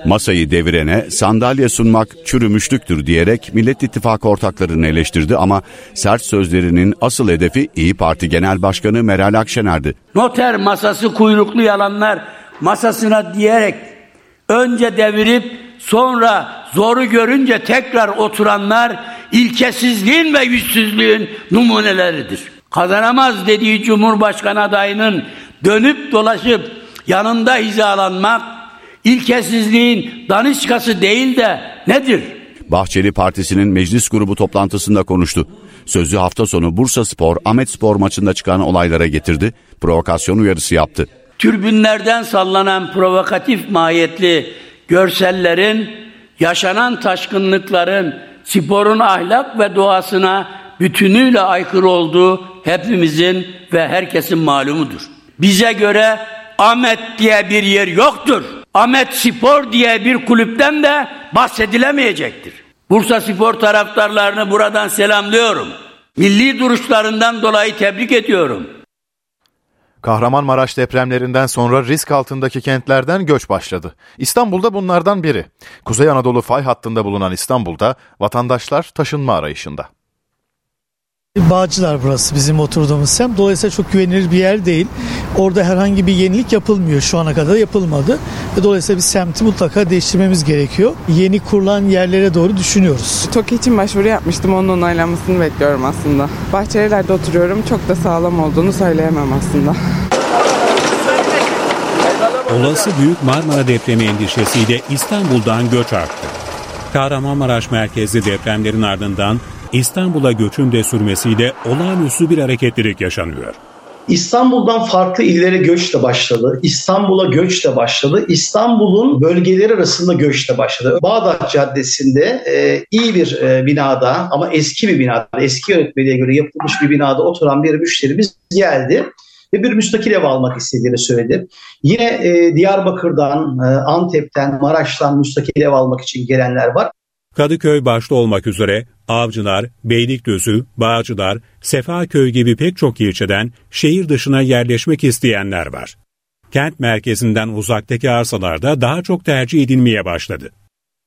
Masayı devirene sandalye sunmak çürümüşlüktür diyerek Millet İttifakı ortaklarını eleştirdi ama sert sözlerinin asıl hedefi İyi Parti Genel Başkanı Meral Akşener'di. Noter masası kuyruklu yalanlar masasına diyerek önce devirip sonra zoru görünce tekrar oturanlar ilkesizliğin ve yüzsüzlüğün numuneleridir. Kazanamaz dediği Cumhurbaşkanı adayının dönüp dolaşıp yanında hizalanmak ilkesizliğin daniskası değil de nedir? Bahçeli Partisi'nin meclis grubu toplantısında konuştu. Sözü hafta sonu Bursa Spor, Ahmet Spor maçında çıkan olaylara getirdi, provokasyon uyarısı yaptı. Türbünlerden sallanan provokatif mahiyetli görsellerin, yaşanan taşkınlıkların, sporun ahlak ve doğasına bütünüyle aykırı olduğu hepimizin ve herkesin malumudur. Bize göre Ahmet diye bir yer yoktur. Ahmet Spor diye bir kulüpten de bahsedilemeyecektir. Bursa Spor taraftarlarını buradan selamlıyorum. Milli duruşlarından dolayı tebrik ediyorum. Kahramanmaraş depremlerinden sonra risk altındaki kentlerden göç başladı. İstanbul'da bunlardan biri. Kuzey Anadolu fay hattında bulunan İstanbul'da vatandaşlar taşınma arayışında. Bağcılar burası bizim oturduğumuz sem. Dolayısıyla çok güvenilir bir yer değil. Orada herhangi bir yenilik yapılmıyor. Şu ana kadar yapılmadı. Ve dolayısıyla biz semti mutlaka değiştirmemiz gerekiyor. Yeni kurulan yerlere doğru düşünüyoruz. TOKİ için başvuru yapmıştım. Onun onaylanmasını bekliyorum aslında. Bahçeliler'de oturuyorum. Çok da sağlam olduğunu söyleyemem aslında. Olası Büyük Marmara depremi endişesiyle İstanbul'dan göç arttı. Kahramanmaraş merkezli depremlerin ardından İstanbul'a göçün de sürmesiyle olağanüstü bir hareketlilik yaşanıyor. İstanbul'dan farklı illere göç de başladı. İstanbul'a göç de başladı. İstanbul'un bölgeleri arasında göç de başladı. Bağdat Caddesi'nde e, iyi bir e, binada ama eski bir binada, eski yönetmeliğe göre yapılmış bir binada oturan bir müşterimiz geldi ve bir müstakil ev almak istediğini söyledi. Yine e, Diyarbakır'dan, e, Antep'ten, Maraş'tan müstakil ev almak için gelenler var. Kadıköy başta olmak üzere Avcılar, Beylikdüzü, Bağcılar, Sefaköy gibi pek çok ilçeden şehir dışına yerleşmek isteyenler var. Kent merkezinden uzaktaki arsalarda daha çok tercih edilmeye başladı.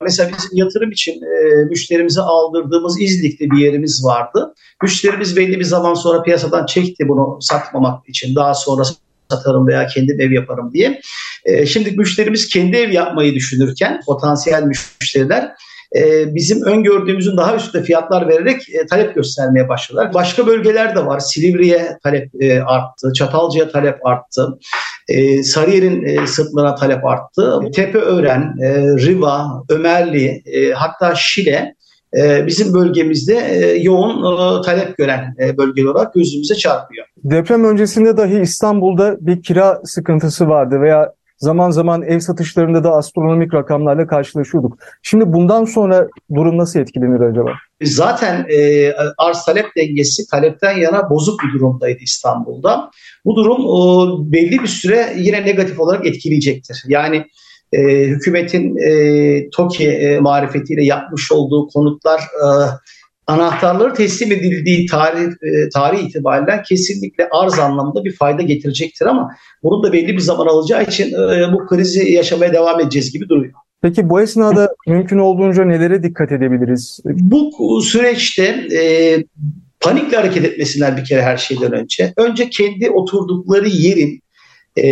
Mesela bizim yatırım için e, müşterimize aldırdığımız İzlik'te bir yerimiz vardı. Müşterimiz belli bir zaman sonra piyasadan çekti bunu satmamak için. Daha sonra satarım veya kendim ev yaparım diye. E, şimdi müşterimiz kendi ev yapmayı düşünürken potansiyel müşteriler e, bizim öngördüğümüzün daha üstünde fiyatlar vererek e, talep göstermeye başladılar. Başka bölgeler de var. Silivri'ye talep e, arttı, Çatalca'ya talep arttı. E, Sarıyer'in e, sırtlarına talep arttı. Tepeören, e, Riva, Ömerli, e, hatta Şile e, bizim bölgemizde e, yoğun e, talep gören bölge olarak gözümüze çarpıyor. Deprem öncesinde dahi İstanbul'da bir kira sıkıntısı vardı veya zaman zaman ev satışlarında da astronomik rakamlarla karşılaşıyorduk. Şimdi bundan sonra durum nasıl etkilenir acaba? Zaten e, arz talep dengesi talepten yana bozuk bir durumdaydı İstanbul'da. Bu durum e, belli bir süre yine negatif olarak etkileyecektir. Yani e, hükümetin e, TOKİ e, marifetiyle yapmış olduğu konutlar e, anahtarları teslim edildiği tarih, e, tarih itibariyle kesinlikle arz anlamında bir fayda getirecektir ama bunun da belli bir zaman alacağı için e, bu krizi yaşamaya devam edeceğiz gibi duruyor. Peki bu esnada mümkün olduğunca nelere dikkat edebiliriz? Bu süreçte e, panikle hareket etmesinler bir kere her şeyden önce. Önce kendi oturdukları yerin e,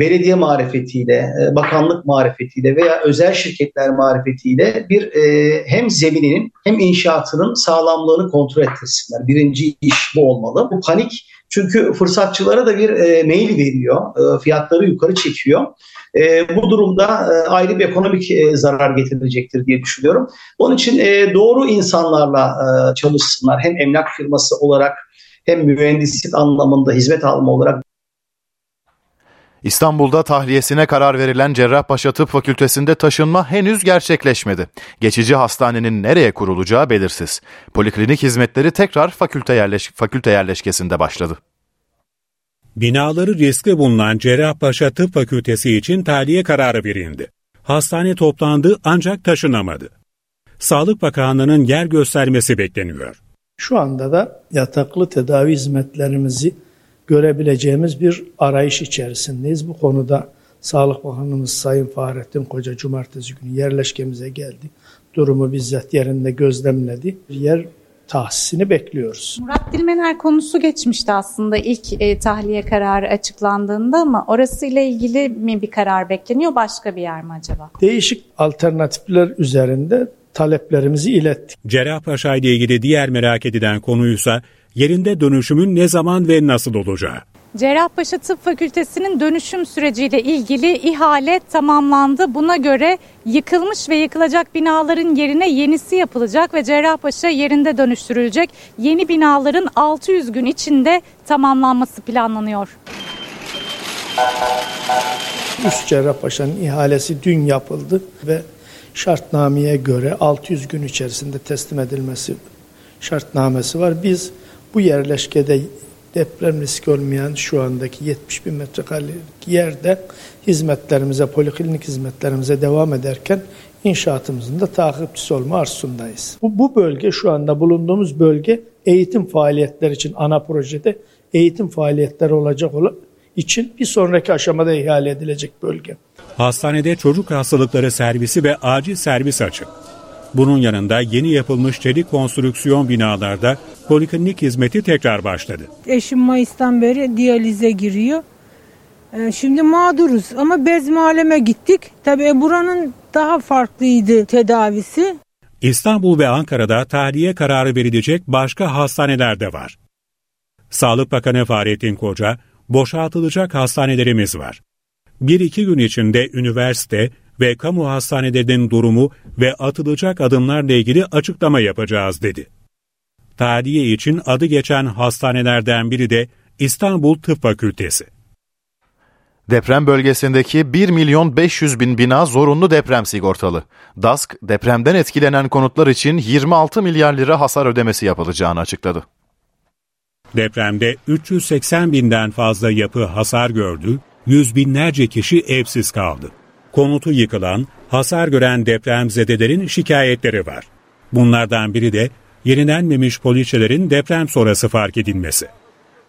belediye marifetiyle, e, bakanlık marifetiyle veya özel şirketler marifetiyle bir e, hem zemininin hem inşaatının sağlamlığını kontrol ettirsinler. Birinci iş bu olmalı. Bu panik çünkü fırsatçılara da bir e, mail veriyor, e, fiyatları yukarı çekiyor. E, bu durumda e, ayrı bir ekonomik e, zarar getirecektir diye düşünüyorum. Onun için e, doğru insanlarla e, çalışsınlar. Hem emlak firması olarak hem mühendislik anlamında hizmet alma olarak İstanbul'da tahliyesine karar verilen Cerrahpaşa Tıp Fakültesi'nde taşınma henüz gerçekleşmedi. Geçici hastanenin nereye kurulacağı belirsiz. Poliklinik hizmetleri tekrar fakülte, yerleş fakülte yerleşkesinde başladı. Binaları riskli bulunan Cerrahpaşa Tıp Fakültesi için tahliye kararı verildi. Hastane toplandı ancak taşınamadı. Sağlık Bakanlığı'nın yer göstermesi bekleniyor. Şu anda da yataklı tedavi hizmetlerimizi görebileceğimiz bir arayış içerisindeyiz. Bu konuda Sağlık Bakanımız Sayın Fahrettin Koca cumartesi günü yerleşkemize geldi. Durumu bizzat yerinde gözlemledi. Yer tahsisini bekliyoruz. Murat Dilmener konusu geçmişti aslında ilk e, tahliye kararı açıklandığında ama orasıyla ilgili mi bir karar bekleniyor başka bir yer mi acaba? Değişik alternatifler üzerinde taleplerimizi ilettik. Cerrahpaşa ile ilgili diğer merak edilen konuysa yerinde dönüşümün ne zaman ve nasıl olacağı. Cerrahpaşa Tıp Fakültesi'nin dönüşüm süreciyle ilgili ihale tamamlandı. Buna göre yıkılmış ve yıkılacak binaların yerine yenisi yapılacak ve Cerrahpaşa yerinde dönüştürülecek. Yeni binaların 600 gün içinde tamamlanması planlanıyor. Üst Cerrahpaşa'nın ihalesi dün yapıldı ve şartnameye göre 600 gün içerisinde teslim edilmesi şartnamesi var. Biz bu yerleşkede deprem riski olmayan şu andaki 70 bin metrekarelik yerde hizmetlerimize, poliklinik hizmetlerimize devam ederken inşaatımızın da takipçisi olma arzusundayız. Bu, bu bölge şu anda bulunduğumuz bölge eğitim faaliyetleri için ana projede eğitim faaliyetleri olacak olan için bir sonraki aşamada ihale edilecek bölge. Hastanede çocuk hastalıkları servisi ve acil servis açık. Bunun yanında yeni yapılmış çelik konstrüksiyon binalarda poliklinik hizmeti tekrar başladı. Eşim Mayıs'tan beri diyalize giriyor. Ee, şimdi mağduruz ama bez maleme gittik. Tabii buranın daha farklıydı tedavisi. İstanbul ve Ankara'da tahliye kararı verilecek başka hastaneler de var. Sağlık Bakanı Fahrettin Koca, boşaltılacak hastanelerimiz var. Bir iki gün içinde üniversite ve kamu hastanelerinin durumu ve atılacak adımlarla ilgili açıklama yapacağız dedi. Tahliye için adı geçen hastanelerden biri de İstanbul Tıp Fakültesi. Deprem bölgesindeki 1 milyon 500 bin bina zorunlu deprem sigortalı. DASK, depremden etkilenen konutlar için 26 milyar lira hasar ödemesi yapılacağını açıkladı. Depremde 380 binden fazla yapı hasar gördü, yüz binlerce kişi evsiz kaldı. Konutu yıkılan, hasar gören depremzedelerin şikayetleri var. Bunlardan biri de yenilenmemiş poliçelerin deprem sonrası fark edilmesi.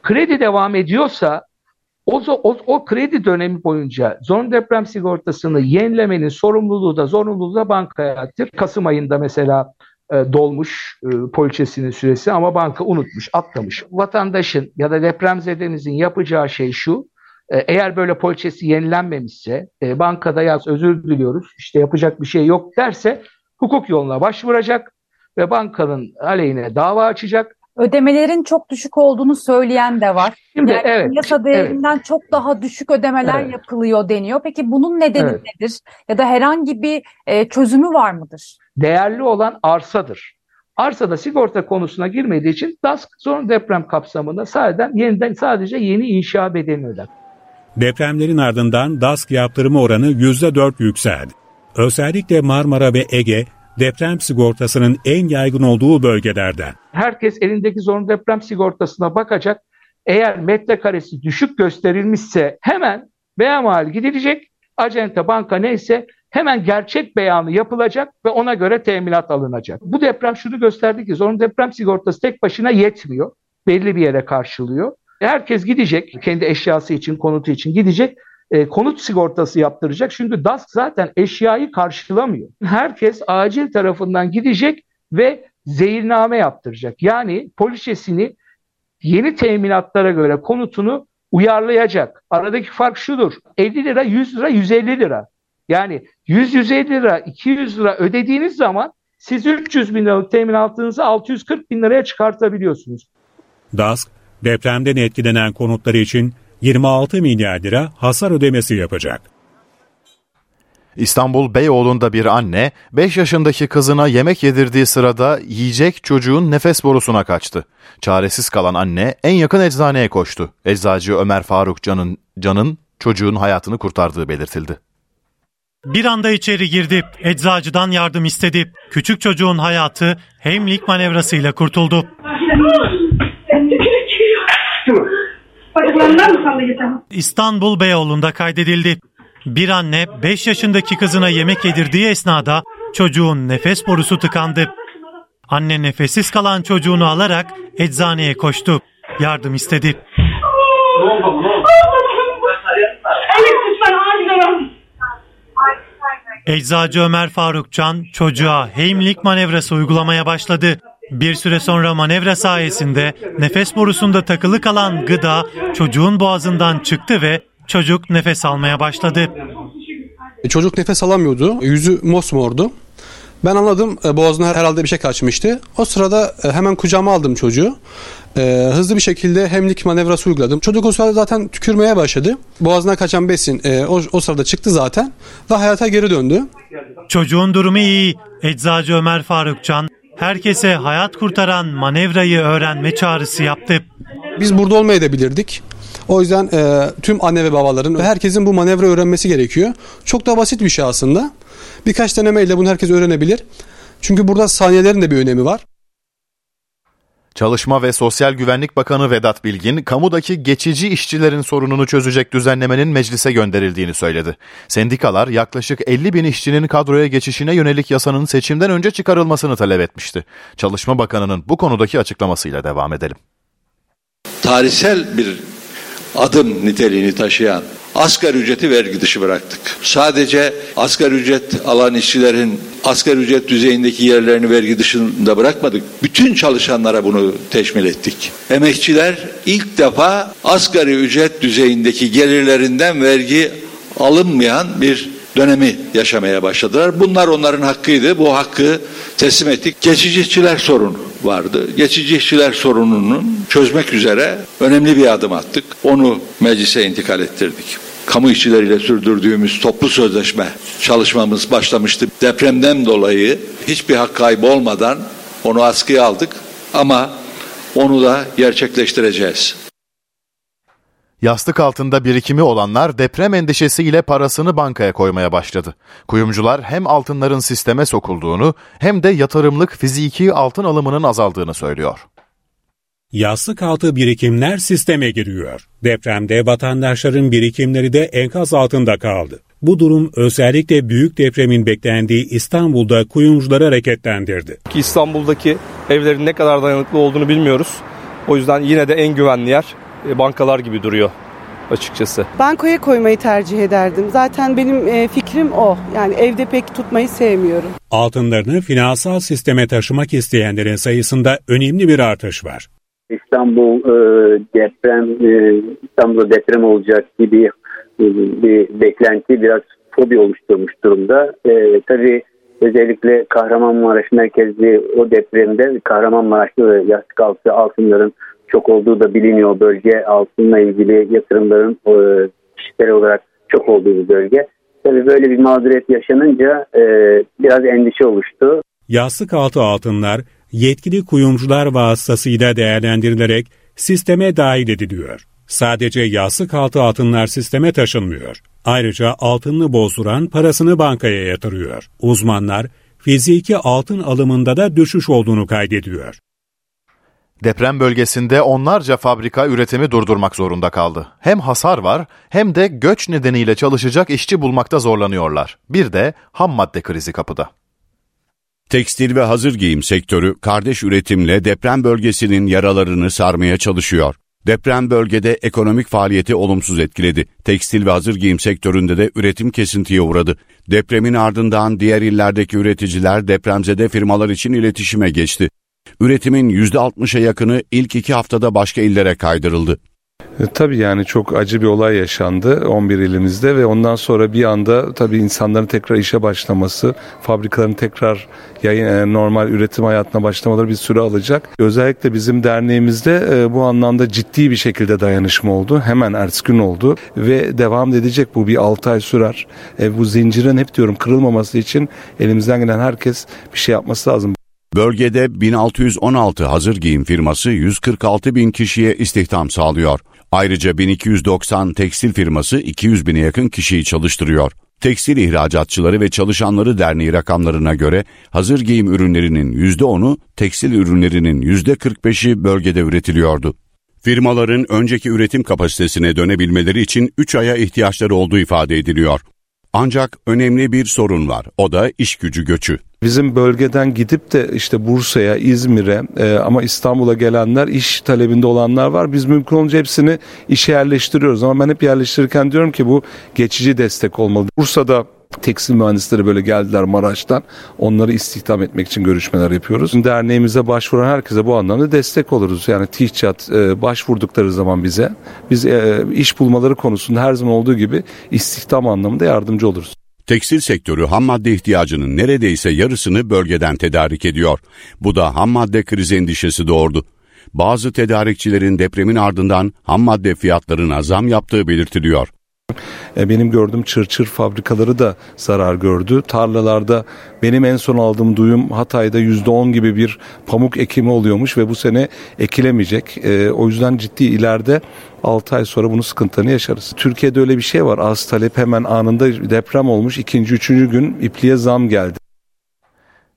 Kredi devam ediyorsa o, o, o kredi dönemi boyunca zorunlu deprem sigortasını yenilemenin sorumluluğu da zorunluluğu da bankaya aittir. Kasım ayında mesela e, dolmuş e, poliçesinin süresi ama banka unutmuş, atlamış. Vatandaşın ya da depremzedenizin yapacağı şey şu, eğer böyle poliçesi yenilenmemişse, e, bankada yaz özür diliyoruz, işte yapacak bir şey yok derse hukuk yoluna başvuracak ve bankanın aleyhine dava açacak. Ödemelerin çok düşük olduğunu söyleyen de var. Şimdi, yani evet, piyasa değerinden evet. çok daha düşük ödemeler Evet. yapılıyor deniyor. Peki bunun nedeni Evet. nedir? Ya da herhangi bir e, çözümü var mıdır? Değerli olan arsadır. Arsada sigorta konusuna girmediği için DASK zorunlu deprem kapsamında sadece yeniden sadece yeni inşa bedelini öder. Depremlerin ardından DASK yaptırımı oranı %4 yükseldi. Özellikle Marmara ve Ege deprem sigortasının en yaygın olduğu bölgelerden. Herkes elindeki zorunlu deprem sigortasına bakacak. Eğer metrekaresi düşük gösterilmişse hemen beyan gidilecek. Acente banka neyse hemen gerçek beyanı yapılacak ve ona göre teminat alınacak. Bu deprem şunu gösterdi ki zorunlu deprem sigortası tek başına yetmiyor. Belli bir yere karşılıyor. Herkes gidecek kendi eşyası için, konutu için gidecek. E, konut sigortası yaptıracak. Çünkü DASK zaten eşyayı karşılamıyor. Herkes acil tarafından gidecek ve zehirname yaptıracak. Yani poliçesini yeni teminatlara göre konutunu uyarlayacak. Aradaki fark şudur. 50 lira, 100 lira, 150 lira. Yani 100-150 lira, 200 lira ödediğiniz zaman siz 300 bin liralık teminatınızı 640 bin liraya çıkartabiliyorsunuz. DASK, depremden etkilenen konutları için 26 milyar lira hasar ödemesi yapacak. İstanbul Beyoğlu'nda bir anne 5 yaşındaki kızına yemek yedirdiği sırada yiyecek çocuğun nefes borusuna kaçtı. Çaresiz kalan anne en yakın eczaneye koştu. Eczacı Ömer Faruk Can'ın Can'ın çocuğun hayatını kurtardığı belirtildi. Bir anda içeri girdi, eczacıdan yardım istedi. Küçük çocuğun hayatı Heimlich manevrasıyla kurtuldu. İstanbul Beyoğlu'nda kaydedildi. Bir anne 5 yaşındaki kızına yemek yedirdiği esnada çocuğun nefes borusu tıkandı. Anne nefessiz kalan çocuğunu alarak eczaneye koştu. Yardım istedi. Eczacı Ömer Faruk Can çocuğa Heimlich manevrası uygulamaya başladı. Bir süre sonra manevra sayesinde nefes borusunda takılı kalan gıda çocuğun boğazından çıktı ve çocuk nefes almaya başladı. Çocuk nefes alamıyordu. Yüzü mosmordu. Ben anladım e, boğazına herhalde bir şey kaçmıştı. O sırada e, hemen kucağıma aldım çocuğu. E, hızlı bir şekilde hemlik manevrası uyguladım. Çocuk o sırada zaten tükürmeye başladı. Boğazına kaçan besin e, o, o sırada çıktı zaten ve hayata geri döndü. Çocuğun durumu iyi. Eczacı Ömer Faruk Can herkese hayat kurtaran manevrayı öğrenme çağrısı yaptı. Biz burada olmayabilirdik. O yüzden e, tüm anne ve babaların herkesin bu manevra öğrenmesi gerekiyor. Çok da basit bir şey aslında. Birkaç denemeyle bunu herkes öğrenebilir. Çünkü burada saniyelerin de bir önemi var. Çalışma ve Sosyal Güvenlik Bakanı Vedat Bilgin, kamudaki geçici işçilerin sorununu çözecek düzenlemenin meclise gönderildiğini söyledi. Sendikalar yaklaşık 50 bin işçinin kadroya geçişine yönelik yasanın seçimden önce çıkarılmasını talep etmişti. Çalışma Bakanı'nın bu konudaki açıklamasıyla devam edelim. Tarihsel bir adım niteliğini taşıyan asgari ücreti vergi dışı bıraktık. Sadece asgari ücret alan işçilerin asgari ücret düzeyindeki yerlerini vergi dışında bırakmadık. Bütün çalışanlara bunu teşmil ettik. Emekçiler ilk defa asgari ücret düzeyindeki gelirlerinden vergi alınmayan bir dönemi yaşamaya başladılar. Bunlar onların hakkıydı. Bu hakkı teslim ettik. Geçici işçiler sorunu vardı. Geçici işçiler sorununu çözmek üzere önemli bir adım attık. Onu meclise intikal ettirdik kamu işçileriyle sürdürdüğümüz toplu sözleşme çalışmamız başlamıştı. Depremden dolayı hiçbir hak kaybı olmadan onu askıya aldık ama onu da gerçekleştireceğiz. Yastık altında birikimi olanlar deprem endişesiyle parasını bankaya koymaya başladı. Kuyumcular hem altınların sisteme sokulduğunu hem de yatırımlık fiziki altın alımının azaldığını söylüyor. Yastık altı birikimler sisteme giriyor. Depremde vatandaşların birikimleri de enkaz altında kaldı. Bu durum özellikle büyük depremin beklendiği İstanbul'da kuyumcuları hareketlendirdi. İstanbul'daki evlerin ne kadar dayanıklı olduğunu bilmiyoruz. O yüzden yine de en güvenli yer e, bankalar gibi duruyor açıkçası. Bankoya koymayı tercih ederdim. Zaten benim e, fikrim o. Yani evde pek tutmayı sevmiyorum. Altınlarını finansal sisteme taşımak isteyenlerin sayısında önemli bir artış var. İstanbul e, deprem e, İstanbul'da deprem olacak gibi e, bir beklenti biraz fobi oluşturmuş durumda. E, tabii özellikle Kahramanmaraş merkezli o depremde Kahramanmaraş'ta da yastık altı altınların çok olduğu da biliniyor. Bölge altınla ilgili yatırımların e, kişisel olarak çok olduğu bir bölge. Tabii böyle bir mağduriyet yaşanınca e, biraz endişe oluştu. Yastık altı altınlar yetkili kuyumcular vasıtasıyla değerlendirilerek sisteme dahil ediliyor. Sadece yastık altı altınlar sisteme taşınmıyor. Ayrıca altınını bozduran parasını bankaya yatırıyor. Uzmanlar fiziki altın alımında da düşüş olduğunu kaydediyor. Deprem bölgesinde onlarca fabrika üretimi durdurmak zorunda kaldı. Hem hasar var hem de göç nedeniyle çalışacak işçi bulmakta zorlanıyorlar. Bir de ham madde krizi kapıda. Tekstil ve hazır giyim sektörü kardeş üretimle deprem bölgesinin yaralarını sarmaya çalışıyor. Deprem bölgede ekonomik faaliyeti olumsuz etkiledi. Tekstil ve hazır giyim sektöründe de üretim kesintiye uğradı. Depremin ardından diğer illerdeki üreticiler depremzede firmalar için iletişime geçti. Üretimin %60'a yakını ilk iki haftada başka illere kaydırıldı. E, tabii yani çok acı bir olay yaşandı 11 ilimizde ve ondan sonra bir anda tabii insanların tekrar işe başlaması, fabrikaların tekrar yayın, e, normal üretim hayatına başlamaları bir süre alacak. Özellikle bizim derneğimizde e, bu anlamda ciddi bir şekilde dayanışma oldu. Hemen ertesi gün oldu ve devam edecek bu bir 6 ay sürer. Bu zincirin hep diyorum kırılmaması için elimizden gelen herkes bir şey yapması lazım. Bölgede 1616 hazır giyim firması 146 bin kişiye istihdam sağlıyor. Ayrıca 1290 tekstil firması 200 bine yakın kişiyi çalıştırıyor. Tekstil İhracatçıları ve Çalışanları Derneği rakamlarına göre hazır giyim ürünlerinin %10'u, tekstil ürünlerinin %45'i bölgede üretiliyordu. Firmaların önceki üretim kapasitesine dönebilmeleri için 3 aya ihtiyaçları olduğu ifade ediliyor. Ancak önemli bir sorun var. O da iş gücü göçü. Bizim bölgeden gidip de işte Bursa'ya, İzmir'e e, ama İstanbul'a gelenler, iş talebinde olanlar var. Biz mümkün olunca hepsini işe yerleştiriyoruz. Ama ben hep yerleştirirken diyorum ki bu geçici destek olmalı. Bursa'da tekstil mühendisleri böyle geldiler Maraş'tan. Onları istihdam etmek için görüşmeler yapıyoruz. Derneğimize başvuran herkese bu anlamda destek oluruz. Yani TİHÇAT e, başvurdukları zaman bize biz e, iş bulmaları konusunda her zaman olduğu gibi istihdam anlamında yardımcı oluruz. Tekstil sektörü ham madde ihtiyacının neredeyse yarısını bölgeden tedarik ediyor. Bu da ham madde krizi endişesi doğurdu. Bazı tedarikçilerin depremin ardından ham madde fiyatlarına zam yaptığı belirtiliyor. E, Benim gördüğüm çırçır fabrikaları da zarar gördü. Tarlalarda benim en son aldığım duyum Hatay'da %10 gibi bir pamuk ekimi oluyormuş ve bu sene ekilemeyecek. E, O yüzden ciddi ileride 6 ay sonra bunun sıkıntılarını yaşarız. Türkiye'de öyle bir şey var. Az talep hemen anında deprem olmuş. İkinci, üçüncü gün ipliğe zam geldi.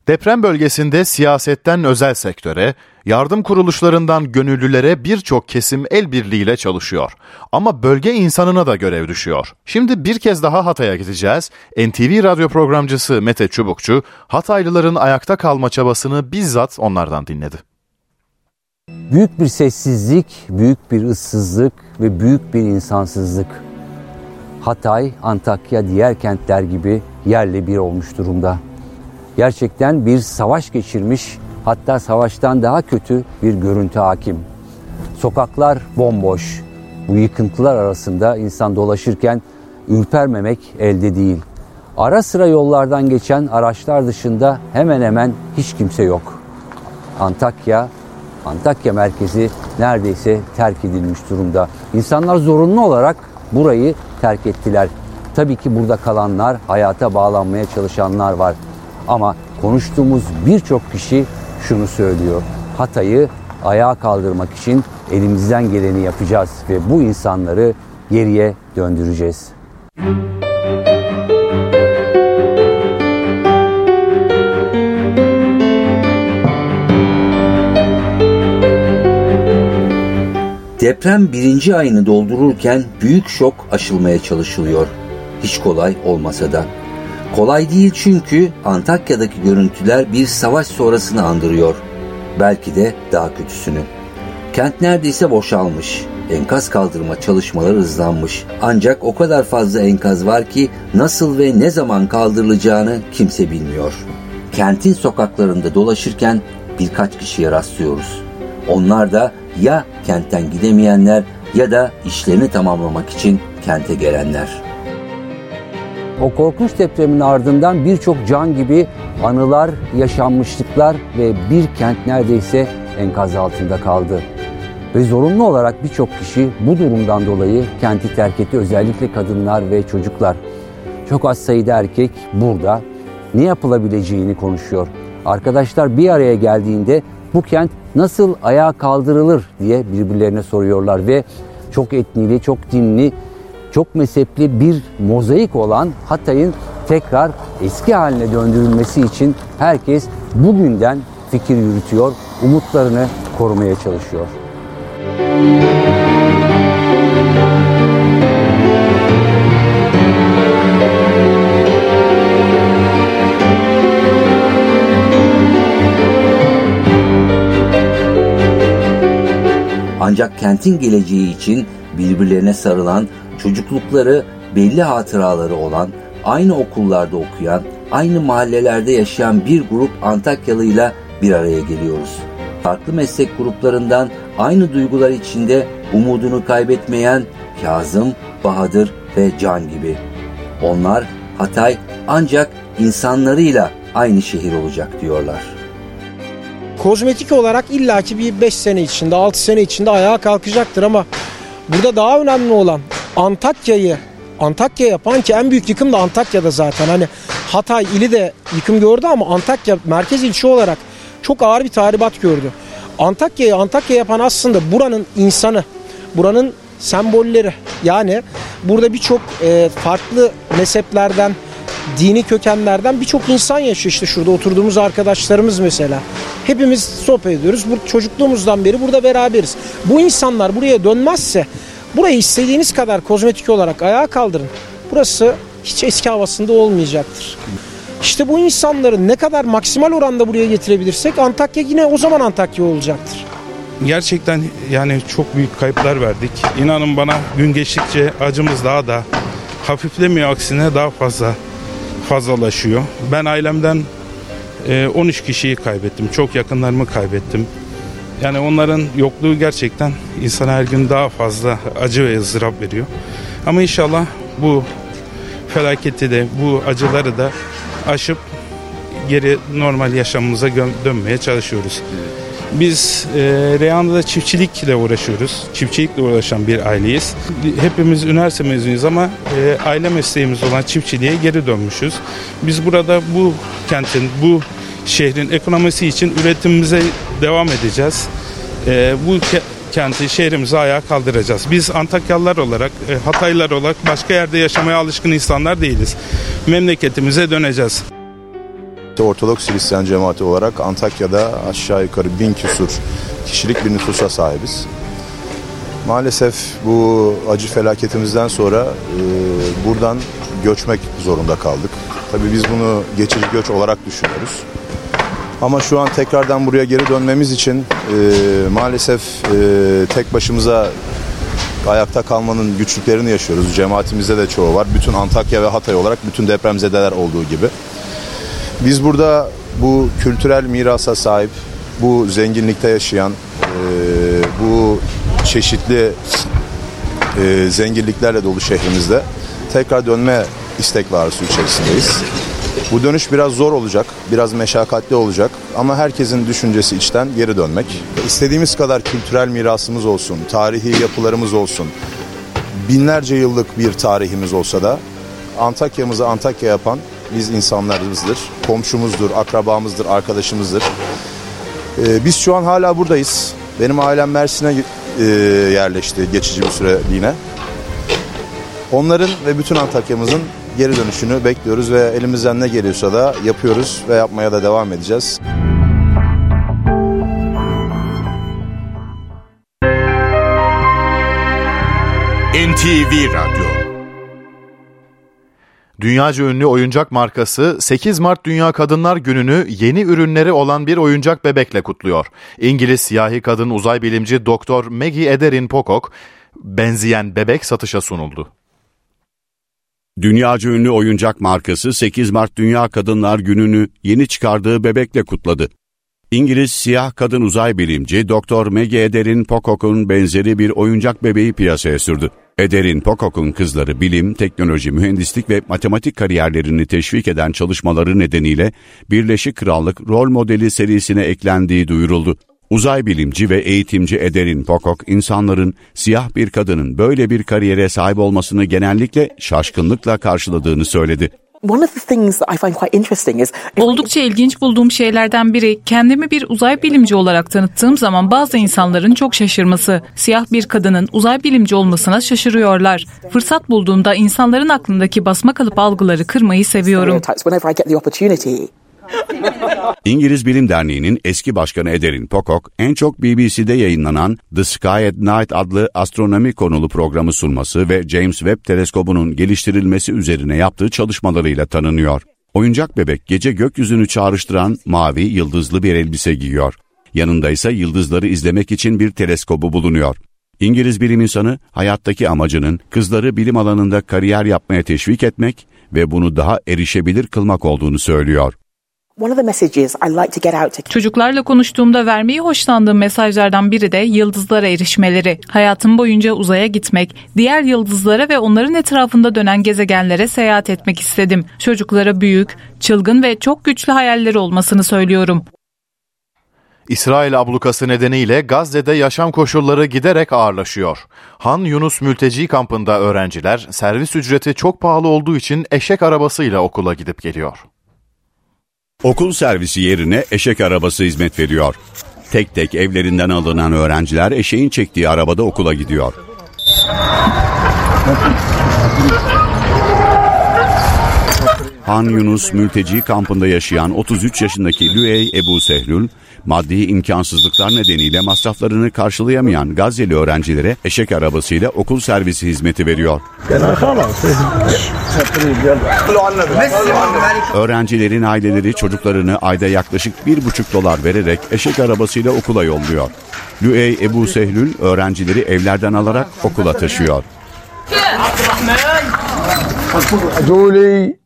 Deprem bölgesinde siyasetten özel sektöre, yardım kuruluşlarından gönüllülere birçok kesim el birliğiyle çalışıyor. Ama bölge insanına da görev düşüyor. Şimdi bir kez daha Hatay'a gideceğiz. NTV radyo programcısı Mete Çubukçu, Hataylıların ayakta kalma çabasını bizzat onlardan dinledi. Büyük bir sessizlik, büyük bir ıssızlık ve büyük bir insansızlık. Hatay, Antakya, diğer kentler gibi yerle bir olmuş durumda. Gerçekten bir savaş geçirmiş, hatta savaştan daha kötü bir görüntü hakim. Sokaklar bomboş. Bu yıkıntılar arasında insan dolaşırken ürpermemek elde değil. Ara sıra yollardan geçen araçlar dışında hemen hemen hiç kimse yok. Antakya, Antakya merkezi neredeyse terk edilmiş durumda. İnsanlar zorunlu olarak burayı terk ettiler. Tabii ki burada kalanlar, hayata bağlanmaya çalışanlar var. Ama konuştuğumuz birçok kişi şunu söylüyor. Hatay'ı ayağa kaldırmak için elimizden geleni yapacağız ve bu insanları geriye döndüreceğiz. Deprem birinci ayını doldururken büyük şok aşılmaya çalışılıyor. Hiç kolay olmasa da. Kolay değil çünkü Antakya'daki görüntüler bir savaş sonrasını andırıyor. Belki de daha kötüsünü. Kent neredeyse boşalmış. Enkaz kaldırma çalışmaları hızlanmış. Ancak o kadar fazla enkaz var ki nasıl ve ne zaman kaldırılacağını kimse bilmiyor. Kentin sokaklarında dolaşırken birkaç kişiye rastlıyoruz. Onlar da ya kentten gidemeyenler ya da işlerini tamamlamak için kente gelenler. O korkunç depremin ardından birçok can gibi anılar, yaşanmışlıklar ve bir kent neredeyse enkaz altında kaldı. Ve zorunlu olarak birçok kişi bu durumdan dolayı kenti terk etti. Özellikle kadınlar ve çocuklar. Çok az sayıda erkek burada ne yapılabileceğini konuşuyor. Arkadaşlar bir araya geldiğinde bu kent nasıl ayağa kaldırılır diye birbirlerine soruyorlar ve çok etnili, çok dinli, çok mezhepli bir mozaik olan Hatay'ın tekrar eski haline döndürülmesi için herkes bugünden fikir yürütüyor, umutlarını korumaya çalışıyor. Ancak kentin geleceği için birbirlerine sarılan, çocuklukları belli hatıraları olan, aynı okullarda okuyan, aynı mahallelerde yaşayan bir grup Antakyalıyla bir araya geliyoruz. Farklı meslek gruplarından aynı duygular içinde umudunu kaybetmeyen Kazım, Bahadır ve Can gibi. Onlar Hatay ancak insanlarıyla aynı şehir olacak diyorlar. kozmetik olarak illaki bir 5 sene içinde 6 sene içinde ayağa kalkacaktır ama burada daha önemli olan Antakya'yı Antakya yapan ki en büyük yıkım da Antakya'da zaten. Hani Hatay ili de yıkım gördü ama Antakya merkez ilçe olarak çok ağır bir tahribat gördü. Antakya'yı Antakya yapan aslında buranın insanı, buranın sembolleri. Yani burada birçok e, farklı mezheplerden, dini kökenlerden birçok insan yaşıyor. İşte şurada oturduğumuz arkadaşlarımız mesela. Hepimiz sohbet ediyoruz. Bu çocukluğumuzdan beri burada beraberiz. Bu insanlar buraya dönmezse burayı istediğiniz kadar kozmetik olarak ayağa kaldırın. Burası hiç eski havasında olmayacaktır. İşte bu insanları ne kadar maksimal oranda buraya getirebilirsek Antakya yine o zaman Antakya olacaktır. Gerçekten yani çok büyük kayıplar verdik. İnanın bana gün geçtikçe acımız daha da hafiflemiyor aksine daha fazla fazlalaşıyor. Ben ailemden e, 13 kişiyi kaybettim. Çok yakınlarımı kaybettim. Yani onların yokluğu gerçekten insana her gün daha fazla acı ve ızdırap veriyor. Ama inşallah bu felaketi de bu acıları da aşıp geri normal yaşamımıza dönmeye çalışıyoruz. Biz e, Reyhan'da çiftçilikle uğraşıyoruz. Çiftçilikle uğraşan bir aileyiz. Hepimiz üniversite mezunuyuz ama e, aile mesleğimiz olan çiftçiliğe geri dönmüşüz. Biz burada bu kentin, bu şehrin ekonomisi için üretimimize devam edeceğiz. E, bu ke- kenti, şehrimizi ayağa kaldıracağız. Biz Antakyalılar olarak, e, Hataylılar olarak başka yerde yaşamaya alışkın insanlar değiliz. Memleketimize döneceğiz. Ortodoks Hristiyan cemaati olarak Antakya'da aşağı yukarı bin küsur kişilik bir nüfusa sahibiz. Maalesef bu acı felaketimizden sonra e, buradan göçmek zorunda kaldık. Tabii biz bunu geçici göç olarak düşünüyoruz. Ama şu an tekrardan buraya geri dönmemiz için e, maalesef e, tek başımıza ayakta kalmanın güçlüklerini yaşıyoruz. Cemaatimizde de çoğu var. Bütün Antakya ve Hatay olarak bütün depremzedeler olduğu gibi. Biz burada bu kültürel mirasa sahip, bu zenginlikte yaşayan, e, bu çeşitli e, zenginliklerle dolu şehrimizde tekrar dönme istek ve arzusu içerisindeyiz. Bu dönüş biraz zor olacak, biraz meşakkatli olacak ama herkesin düşüncesi içten geri dönmek. İstediğimiz kadar kültürel mirasımız olsun, tarihi yapılarımız olsun, binlerce yıllık bir tarihimiz olsa da Antakya'mızı Antakya yapan biz insanlarımızdır, komşumuzdur, akrabamızdır, arkadaşımızdır. Ee, biz şu an hala buradayız. Benim ailem Mersin'e e, yerleşti geçici bir süreliğine. Onların ve bütün Antakya'mızın geri dönüşünü bekliyoruz ve elimizden ne geliyorsa da yapıyoruz ve yapmaya da devam edeceğiz. NTV Radyo Dünyaca ünlü oyuncak markası 8 Mart Dünya Kadınlar Günü'nü yeni ürünleri olan bir oyuncak bebekle kutluyor. İngiliz siyahi kadın uzay bilimci Doktor Maggie Ederin Pocock benzeyen bebek satışa sunuldu. Dünyaca ünlü oyuncak markası 8 Mart Dünya Kadınlar Günü'nü yeni çıkardığı bebekle kutladı. İngiliz siyah kadın uzay bilimci Doktor Maggie Ederin Pocock'un benzeri bir oyuncak bebeği piyasaya sürdü. Ederin Pocock'un kızları bilim, teknoloji, mühendislik ve matematik kariyerlerini teşvik eden çalışmaları nedeniyle Birleşik Krallık rol modeli serisine eklendiği duyuruldu. Uzay bilimci ve eğitimci Ederin Pocock, insanların siyah bir kadının böyle bir kariyere sahip olmasını genellikle şaşkınlıkla karşıladığını söyledi. Oldukça ilginç bulduğum şeylerden biri kendimi bir uzay bilimci olarak tanıttığım zaman bazı insanların çok şaşırması. Siyah bir kadının uzay bilimci olmasına şaşırıyorlar. Fırsat bulduğumda insanların aklındaki basma kalıp algıları kırmayı seviyorum. İngiliz Bilim Derneği'nin eski başkanı Ederin Pocock, en çok BBC'de yayınlanan The Sky at Night adlı astronomi konulu programı sunması ve James Webb teleskobunun geliştirilmesi üzerine yaptığı çalışmalarıyla tanınıyor. Oyuncak bebek gece gökyüzünü çağrıştıran mavi yıldızlı bir elbise giyiyor. Yanında ise yıldızları izlemek için bir teleskobu bulunuyor. İngiliz bilim insanı hayattaki amacının kızları bilim alanında kariyer yapmaya teşvik etmek ve bunu daha erişebilir kılmak olduğunu söylüyor. Çocuklarla konuştuğumda vermeyi hoşlandığım mesajlardan biri de yıldızlara erişmeleri. Hayatım boyunca uzaya gitmek, diğer yıldızlara ve onların etrafında dönen gezegenlere seyahat etmek istedim. Çocuklara büyük, çılgın ve çok güçlü hayalleri olmasını söylüyorum. İsrail ablukası nedeniyle Gazze'de yaşam koşulları giderek ağırlaşıyor. Han Yunus mülteci kampında öğrenciler servis ücreti çok pahalı olduğu için eşek arabasıyla okula gidip geliyor. Okul servisi yerine eşek arabası hizmet veriyor. Tek tek evlerinden alınan öğrenciler eşeğin çektiği arabada okula gidiyor. Han Yunus mülteci kampında yaşayan 33 yaşındaki Lüey Ebu Sehlül, maddi imkansızlıklar nedeniyle masraflarını karşılayamayan Gazze'li öğrencilere eşek arabasıyla okul servisi hizmeti veriyor. Öğrencilerin aileleri çocuklarını ayda yaklaşık 1,5 dolar vererek eşek arabasıyla okula yolluyor. Lüey Ebu Sehlül öğrencileri evlerden alarak okula taşıyor.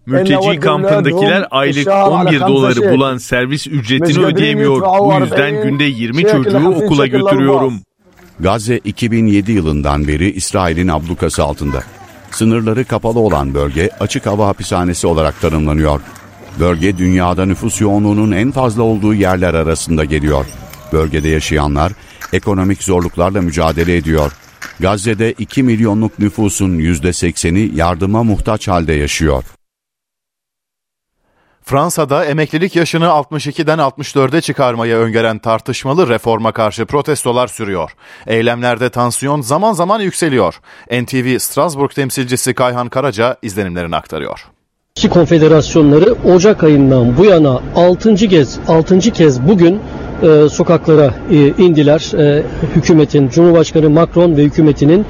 Mülteci kampındakiler aylık 11 doları bulan servis ücretini ödeyemiyor. Bu yüzden günde 20 çocuğu okula götürüyorum. Gazze 2007 yılından beri İsrail'in ablukası altında. Sınırları kapalı olan bölge açık hava hapishanesi olarak tanımlanıyor. Bölge dünyada nüfus yoğunluğunun en fazla olduğu yerler arasında geliyor. Bölgede yaşayanlar ekonomik zorluklarla mücadele ediyor. Gazze'de 2 milyonluk nüfusun %80'i yardıma muhtaç halde yaşıyor. Fransa'da emeklilik yaşını 62'den 64'e çıkarmayı öngören tartışmalı reforma karşı protestolar sürüyor. Eylemlerde tansiyon zaman zaman yükseliyor. NTV Strasbourg temsilcisi Kayhan Karaca izlenimlerini aktarıyor. İki konfederasyonları Ocak ayından bu yana 6. kez 6. kez bugün e, sokaklara e, indiler. E, hükümetin, Cumhurbaşkanı Macron ve hükümetinin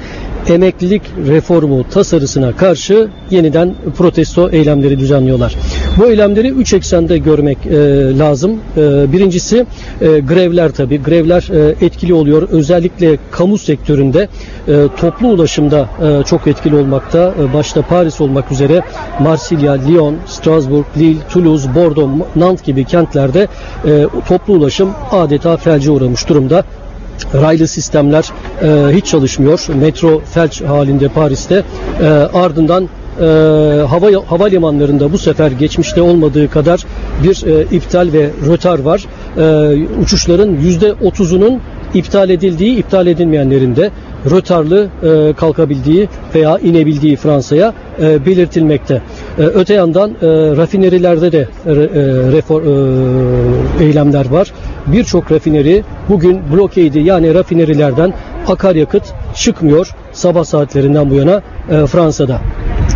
emeklilik reformu tasarısına karşı yeniden protesto eylemleri düzenliyorlar. Bu eylemleri üç eksende görmek e, lazım. E, birincisi e, grevler tabii. Grevler e, etkili oluyor. Özellikle kamu sektöründe e, toplu ulaşımda e, çok etkili olmakta. E, başta Paris olmak üzere Marsilya, Lyon, Strasbourg, Lille, Toulouse, Bordeaux, Nantes gibi kentlerde e, toplu ulaşım adeta felce uğramış durumda raylı sistemler e, hiç çalışmıyor. Metro felç halinde Paris'te. E, ardından e, hava havalimanlarında bu sefer geçmişte olmadığı kadar bir e, iptal ve rötar var. E, uçuşların yüzde otuzunun iptal edildiği, iptal edilmeyenlerinde rötarlı e, kalkabildiği veya inebildiği Fransa'ya e, belirtilmekte. E, öte yandan e, rafinerilerde de e, refor, e, eylemler var. Birçok rafineri bugün blokeydi yani rafinerilerden akaryakıt çıkmıyor sabah saatlerinden bu yana e, Fransa'da.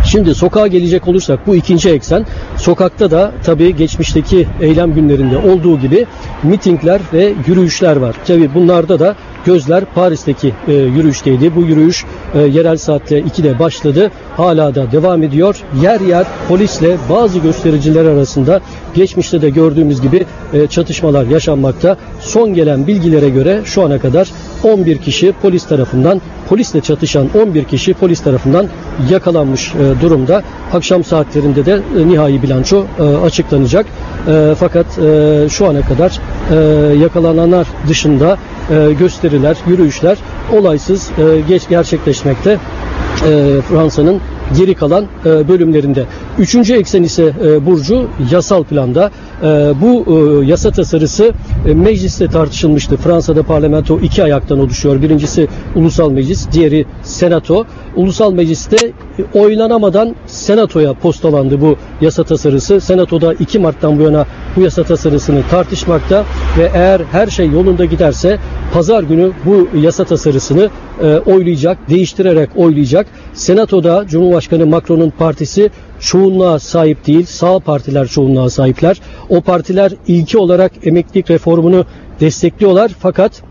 Şimdi sokağa gelecek olursak bu ikinci eksen. Sokakta da tabii geçmişteki eylem günlerinde olduğu gibi mitingler ve yürüyüşler var. Tabii bunlarda da gözler Paris'teki e, yürüyüşteydi. Bu yürüyüş e, yerel saatte 2'de başladı. Hala da devam ediyor. Yer yer polisle bazı göstericiler arasında geçmişte de gördüğümüz gibi e, çatışmalar yaşanmakta. Son gelen bilgilere göre şu ana kadar 11 kişi polis tarafından polisle çatışan 11 kişi polis tarafından yakalanmış e, durumda. Akşam saatlerinde de e, nihai bilanço e, açıklanacak. E, fakat e, şu ana kadar e, yakalananlar dışında e, gösteriler, yürüyüşler olaysız e, geç gerçekleşmekte. E, Fransa'nın geri kalan bölümlerinde. Üçüncü eksen ise e, Burcu yasal planda. E, bu e, yasa tasarısı e, mecliste tartışılmıştı. Fransa'da parlamento iki ayaktan oluşuyor. Birincisi ulusal meclis, diğeri senato. Ulusal mecliste e, oylanamadan senatoya postalandı bu yasa tasarısı. Senatoda 2 Mart'tan bu yana bu yasa tasarısını tartışmakta ve eğer her şey yolunda giderse pazar günü bu yasa tasarısını e, oylayacak, değiştirerek oylayacak. Senatoda Cumhurbaşkanı Macron'un partisi çoğunluğa sahip değil, sağ partiler çoğunluğa sahipler. O partiler ilki olarak emeklilik reformunu destekliyorlar fakat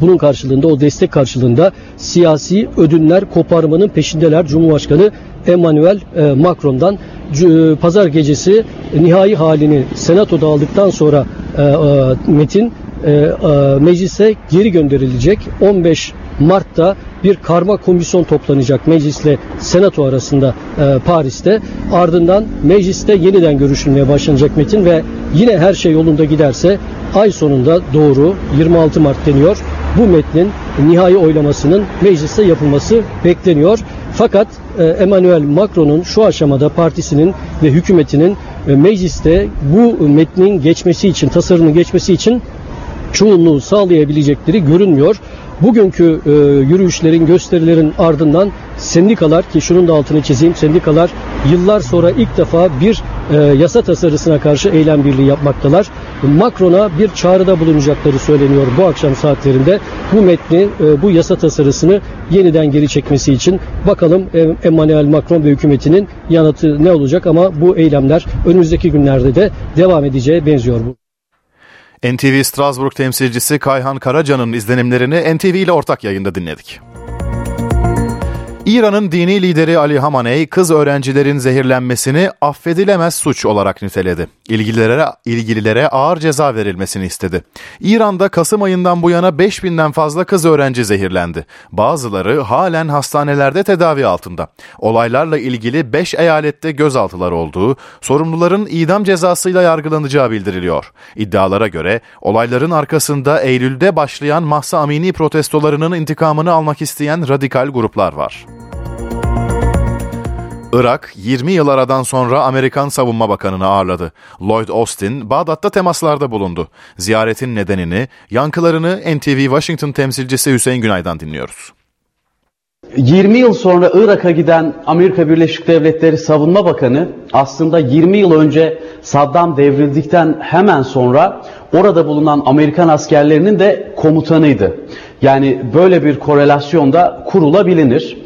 bunun karşılığında o destek karşılığında siyasi ödünler koparmanın peşindeler Cumhurbaşkanı Emmanuel e, Macron'dan e, pazar gecesi nihai halini senatoda aldıktan sonra e, metin meclise geri gönderilecek. 15 Mart'ta bir karma komisyon toplanacak meclisle senato arasında e, Paris'te. Ardından mecliste yeniden görüşülmeye başlanacak metin ve yine her şey yolunda giderse ay sonunda doğru 26 Mart deniyor. Bu metnin nihai oylamasının mecliste yapılması bekleniyor. Fakat e, Emmanuel Macron'un şu aşamada partisinin ve hükümetinin e, mecliste bu metnin geçmesi için, tasarının geçmesi için çoğunluğu sağlayabilecekleri görünmüyor. Bugünkü e, yürüyüşlerin, gösterilerin ardından sendikalar ki şunun da altını çizeyim sendikalar yıllar sonra ilk defa bir e, yasa tasarısına karşı eylem birliği yapmaktalar. Macron'a bir çağrıda bulunacakları söyleniyor bu akşam saatlerinde. Bu metni, e, bu yasa tasarısını yeniden geri çekmesi için bakalım e, Emmanuel Macron ve hükümetinin yanıtı ne olacak ama bu eylemler önümüzdeki günlerde de devam edeceğe benziyor bu. NTV Strasbourg temsilcisi Kayhan Karaca'nın izlenimlerini NTV ile ortak yayında dinledik. İran'ın dini lideri Ali Hamaney kız öğrencilerin zehirlenmesini affedilemez suç olarak niteledi. İlgililere, ilgililere ağır ceza verilmesini istedi. İran'da Kasım ayından bu yana 5000'den fazla kız öğrenci zehirlendi. Bazıları halen hastanelerde tedavi altında. Olaylarla ilgili 5 eyalette gözaltılar olduğu, sorumluların idam cezasıyla yargılanacağı bildiriliyor. İddialara göre olayların arkasında Eylül'de başlayan Mahsa Amini protestolarının intikamını almak isteyen radikal gruplar var. Irak 20 yıl aradan sonra Amerikan Savunma Bakanı'nı ağırladı. Lloyd Austin Bağdat'ta temaslarda bulundu. Ziyaretin nedenini, yankılarını NTV Washington temsilcisi Hüseyin Günay'dan dinliyoruz. 20 yıl sonra Irak'a giden Amerika Birleşik Devletleri Savunma Bakanı aslında 20 yıl önce Saddam devrildikten hemen sonra orada bulunan Amerikan askerlerinin de komutanıydı. Yani böyle bir korelasyon da kurulabilir.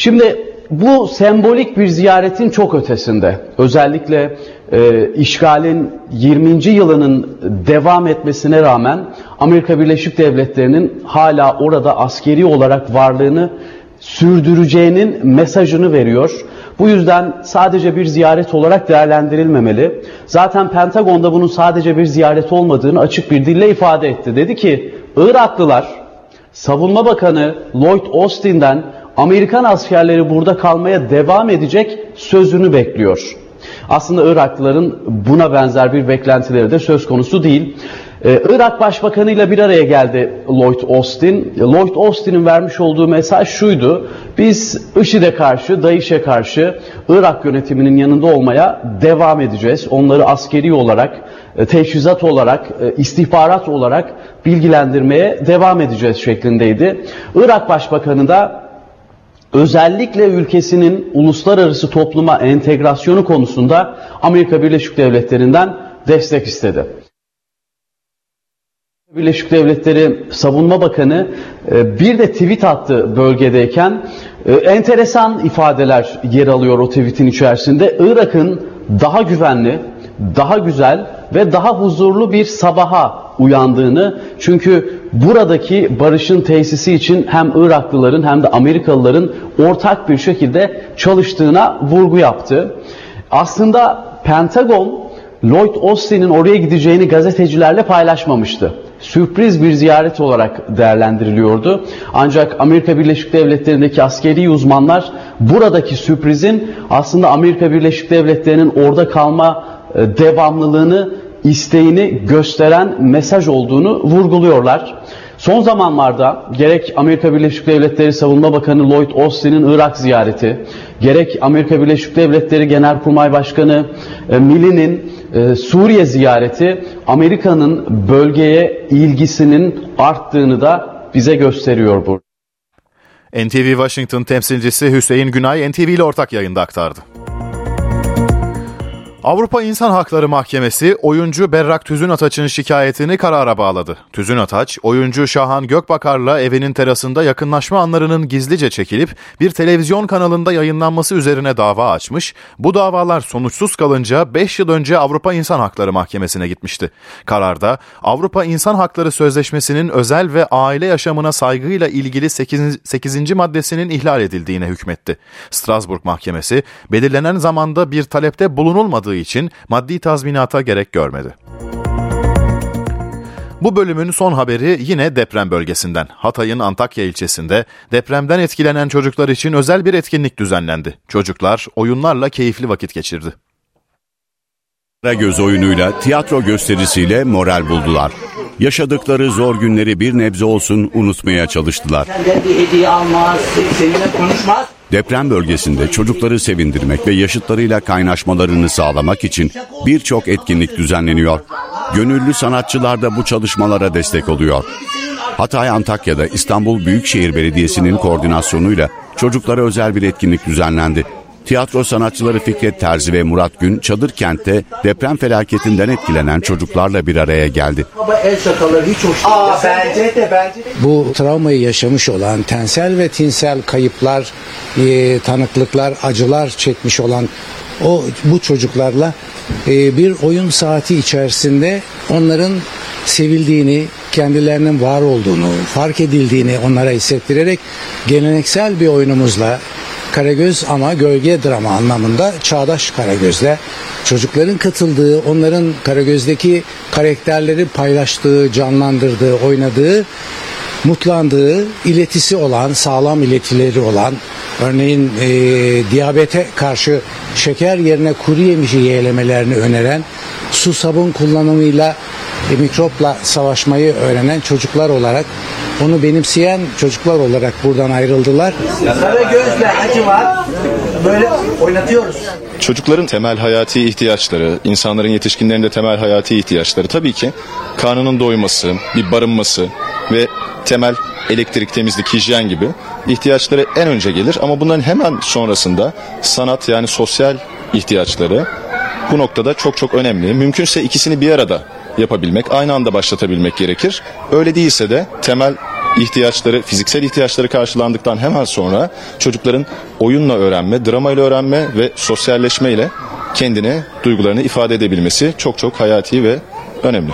Şimdi bu sembolik bir ziyaretin çok ötesinde. Özellikle e, işgalin 20. yılının devam etmesine rağmen Amerika Birleşik Devletleri'nin hala orada askeri olarak varlığını sürdüreceğinin mesajını veriyor. Bu yüzden sadece bir ziyaret olarak değerlendirilmemeli. Zaten Pentagon'da bunun sadece bir ziyaret olmadığını açık bir dille ifade etti. Dedi ki Iraklılar Savunma Bakanı Lloyd Austin'den Amerikan askerleri burada kalmaya devam edecek sözünü bekliyor. Aslında Iraklıların buna benzer bir beklentileri de söz konusu değil. Ee, Irak Başbakanı ile bir araya geldi Lloyd Austin. Lloyd Austin'in vermiş olduğu mesaj şuydu. Biz IŞİD'e karşı, DAEŞ'e karşı Irak yönetiminin yanında olmaya devam edeceğiz. Onları askeri olarak, e, teçhizat olarak, e, istihbarat olarak bilgilendirmeye devam edeceğiz şeklindeydi. Irak Başbakanı da özellikle ülkesinin uluslararası topluma entegrasyonu konusunda Amerika Birleşik Devletleri'nden destek istedi. Birleşik Devletleri Savunma Bakanı e, bir de tweet attı bölgedeyken e, enteresan ifadeler yer alıyor o tweetin içerisinde. Irak'ın daha güvenli, daha güzel ve daha huzurlu bir sabaha uyandığını çünkü buradaki barışın tesisi için hem Iraklıların hem de Amerikalıların ortak bir şekilde çalıştığına vurgu yaptı. Aslında Pentagon Lloyd Austin'in oraya gideceğini gazetecilerle paylaşmamıştı sürpriz bir ziyaret olarak değerlendiriliyordu. Ancak Amerika Birleşik Devletleri'ndeki askeri uzmanlar buradaki sürprizin aslında Amerika Birleşik Devletleri'nin orada kalma e, devamlılığını, isteğini gösteren mesaj olduğunu vurguluyorlar. Son zamanlarda gerek Amerika Birleşik Devletleri Savunma Bakanı Lloyd Austin'in Irak ziyareti, gerek Amerika Birleşik Devletleri Genelkurmay Başkanı e, Milley'nin e, Suriye ziyareti Amerika'nın bölgeye ilgisinin arttığını da bize gösteriyor bu. NTV Washington temsilcisi Hüseyin Günay NTV ile ortak yayında aktardı. Avrupa İnsan Hakları Mahkemesi oyuncu Berrak Tüzün Ataç'ın şikayetini karara bağladı. Tüzün Ataç, oyuncu Şahan Gökbakar'la evinin terasında yakınlaşma anlarının gizlice çekilip bir televizyon kanalında yayınlanması üzerine dava açmış. Bu davalar sonuçsuz kalınca 5 yıl önce Avrupa İnsan Hakları Mahkemesi'ne gitmişti. Kararda Avrupa İnsan Hakları Sözleşmesi'nin özel ve aile yaşamına saygıyla ilgili 8. 8. maddesinin ihlal edildiğine hükmetti. Strasbourg Mahkemesi belirlenen zamanda bir talepte bulunulmadığı olmadığı için maddi tazminata gerek görmedi. Bu bölümün son haberi yine deprem bölgesinden. Hatay'ın Antakya ilçesinde depremden etkilenen çocuklar için özel bir etkinlik düzenlendi. Çocuklar oyunlarla keyifli vakit geçirdi. Göz oyunuyla, tiyatro gösterisiyle moral buldular. Yaşadıkları zor günleri bir nebze olsun unutmaya çalıştılar. bir hediye almaz, seninle konuşmaz. Deprem bölgesinde çocukları sevindirmek ve yaşıtlarıyla kaynaşmalarını sağlamak için birçok etkinlik düzenleniyor. Gönüllü sanatçılar da bu çalışmalara destek oluyor. Hatay Antakya'da İstanbul Büyükşehir Belediyesi'nin koordinasyonuyla çocuklara özel bir etkinlik düzenlendi. Tiyatro sanatçıları Fikret Terzi ve Murat Gün Çadır Kent'te deprem felaketinden etkilenen çocuklarla bir araya geldi. el şakaları hiç hoş değil. bence de bence de. Bu travmayı yaşamış olan tensel ve tinsel kayıplar, e, tanıklıklar, acılar çekmiş olan o bu çocuklarla e, bir oyun saati içerisinde onların sevildiğini, kendilerinin var olduğunu, fark edildiğini onlara hissettirerek geleneksel bir oyunumuzla Karagöz ama gölge drama anlamında çağdaş Karagöz'le çocukların katıldığı, onların Karagöz'deki karakterleri paylaştığı, canlandırdığı, oynadığı, mutlandığı, iletisi olan, sağlam iletileri olan, örneğin e, diyabete karşı şeker yerine kuru yemişi yeğlemelerini öneren, su sabun kullanımıyla e, mikropla savaşmayı öğrenen çocuklar olarak onu benimseyen çocuklar olarak buradan ayrıldılar. Sarı gözle acı var. böyle oynatıyoruz. Çocukların temel hayati ihtiyaçları, insanların yetişkinlerin de temel hayati ihtiyaçları tabii ki karnının doyması, bir barınması ve temel elektrik, temizlik, hijyen gibi ihtiyaçları en önce gelir ama bunların hemen sonrasında sanat yani sosyal ihtiyaçları bu noktada çok çok önemli. Mümkünse ikisini bir arada yapabilmek, aynı anda başlatabilmek gerekir. Öyle değilse de temel ihtiyaçları, fiziksel ihtiyaçları karşılandıktan hemen sonra çocukların oyunla öğrenme, dramayla öğrenme ve sosyalleşmeyle kendini, duygularını ifade edebilmesi çok çok hayati ve önemli.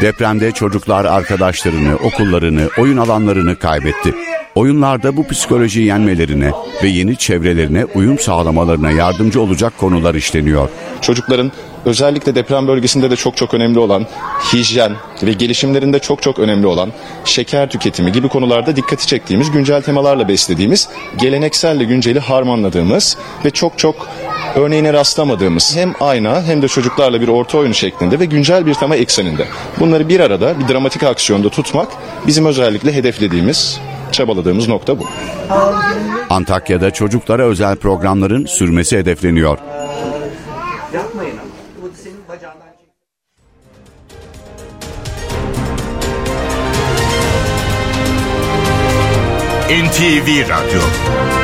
Depremde çocuklar arkadaşlarını, okullarını, oyun alanlarını kaybetti. Oyunlarda bu psikolojiyi yenmelerine ve yeni çevrelerine uyum sağlamalarına yardımcı olacak konular işleniyor. Çocukların özellikle deprem bölgesinde de çok çok önemli olan hijyen ve gelişimlerinde çok çok önemli olan şeker tüketimi gibi konularda dikkati çektiğimiz, güncel temalarla beslediğimiz, gelenekselle günceli harmanladığımız ve çok çok örneğine rastlamadığımız hem ayna hem de çocuklarla bir orta oyun şeklinde ve güncel bir tema ekseninde. Bunları bir arada bir dramatik aksiyonda tutmak bizim özellikle hedeflediğimiz çabaladığımız nokta bu. Antakya'da çocuklara özel programların sürmesi hedefleniyor. NTV Radyo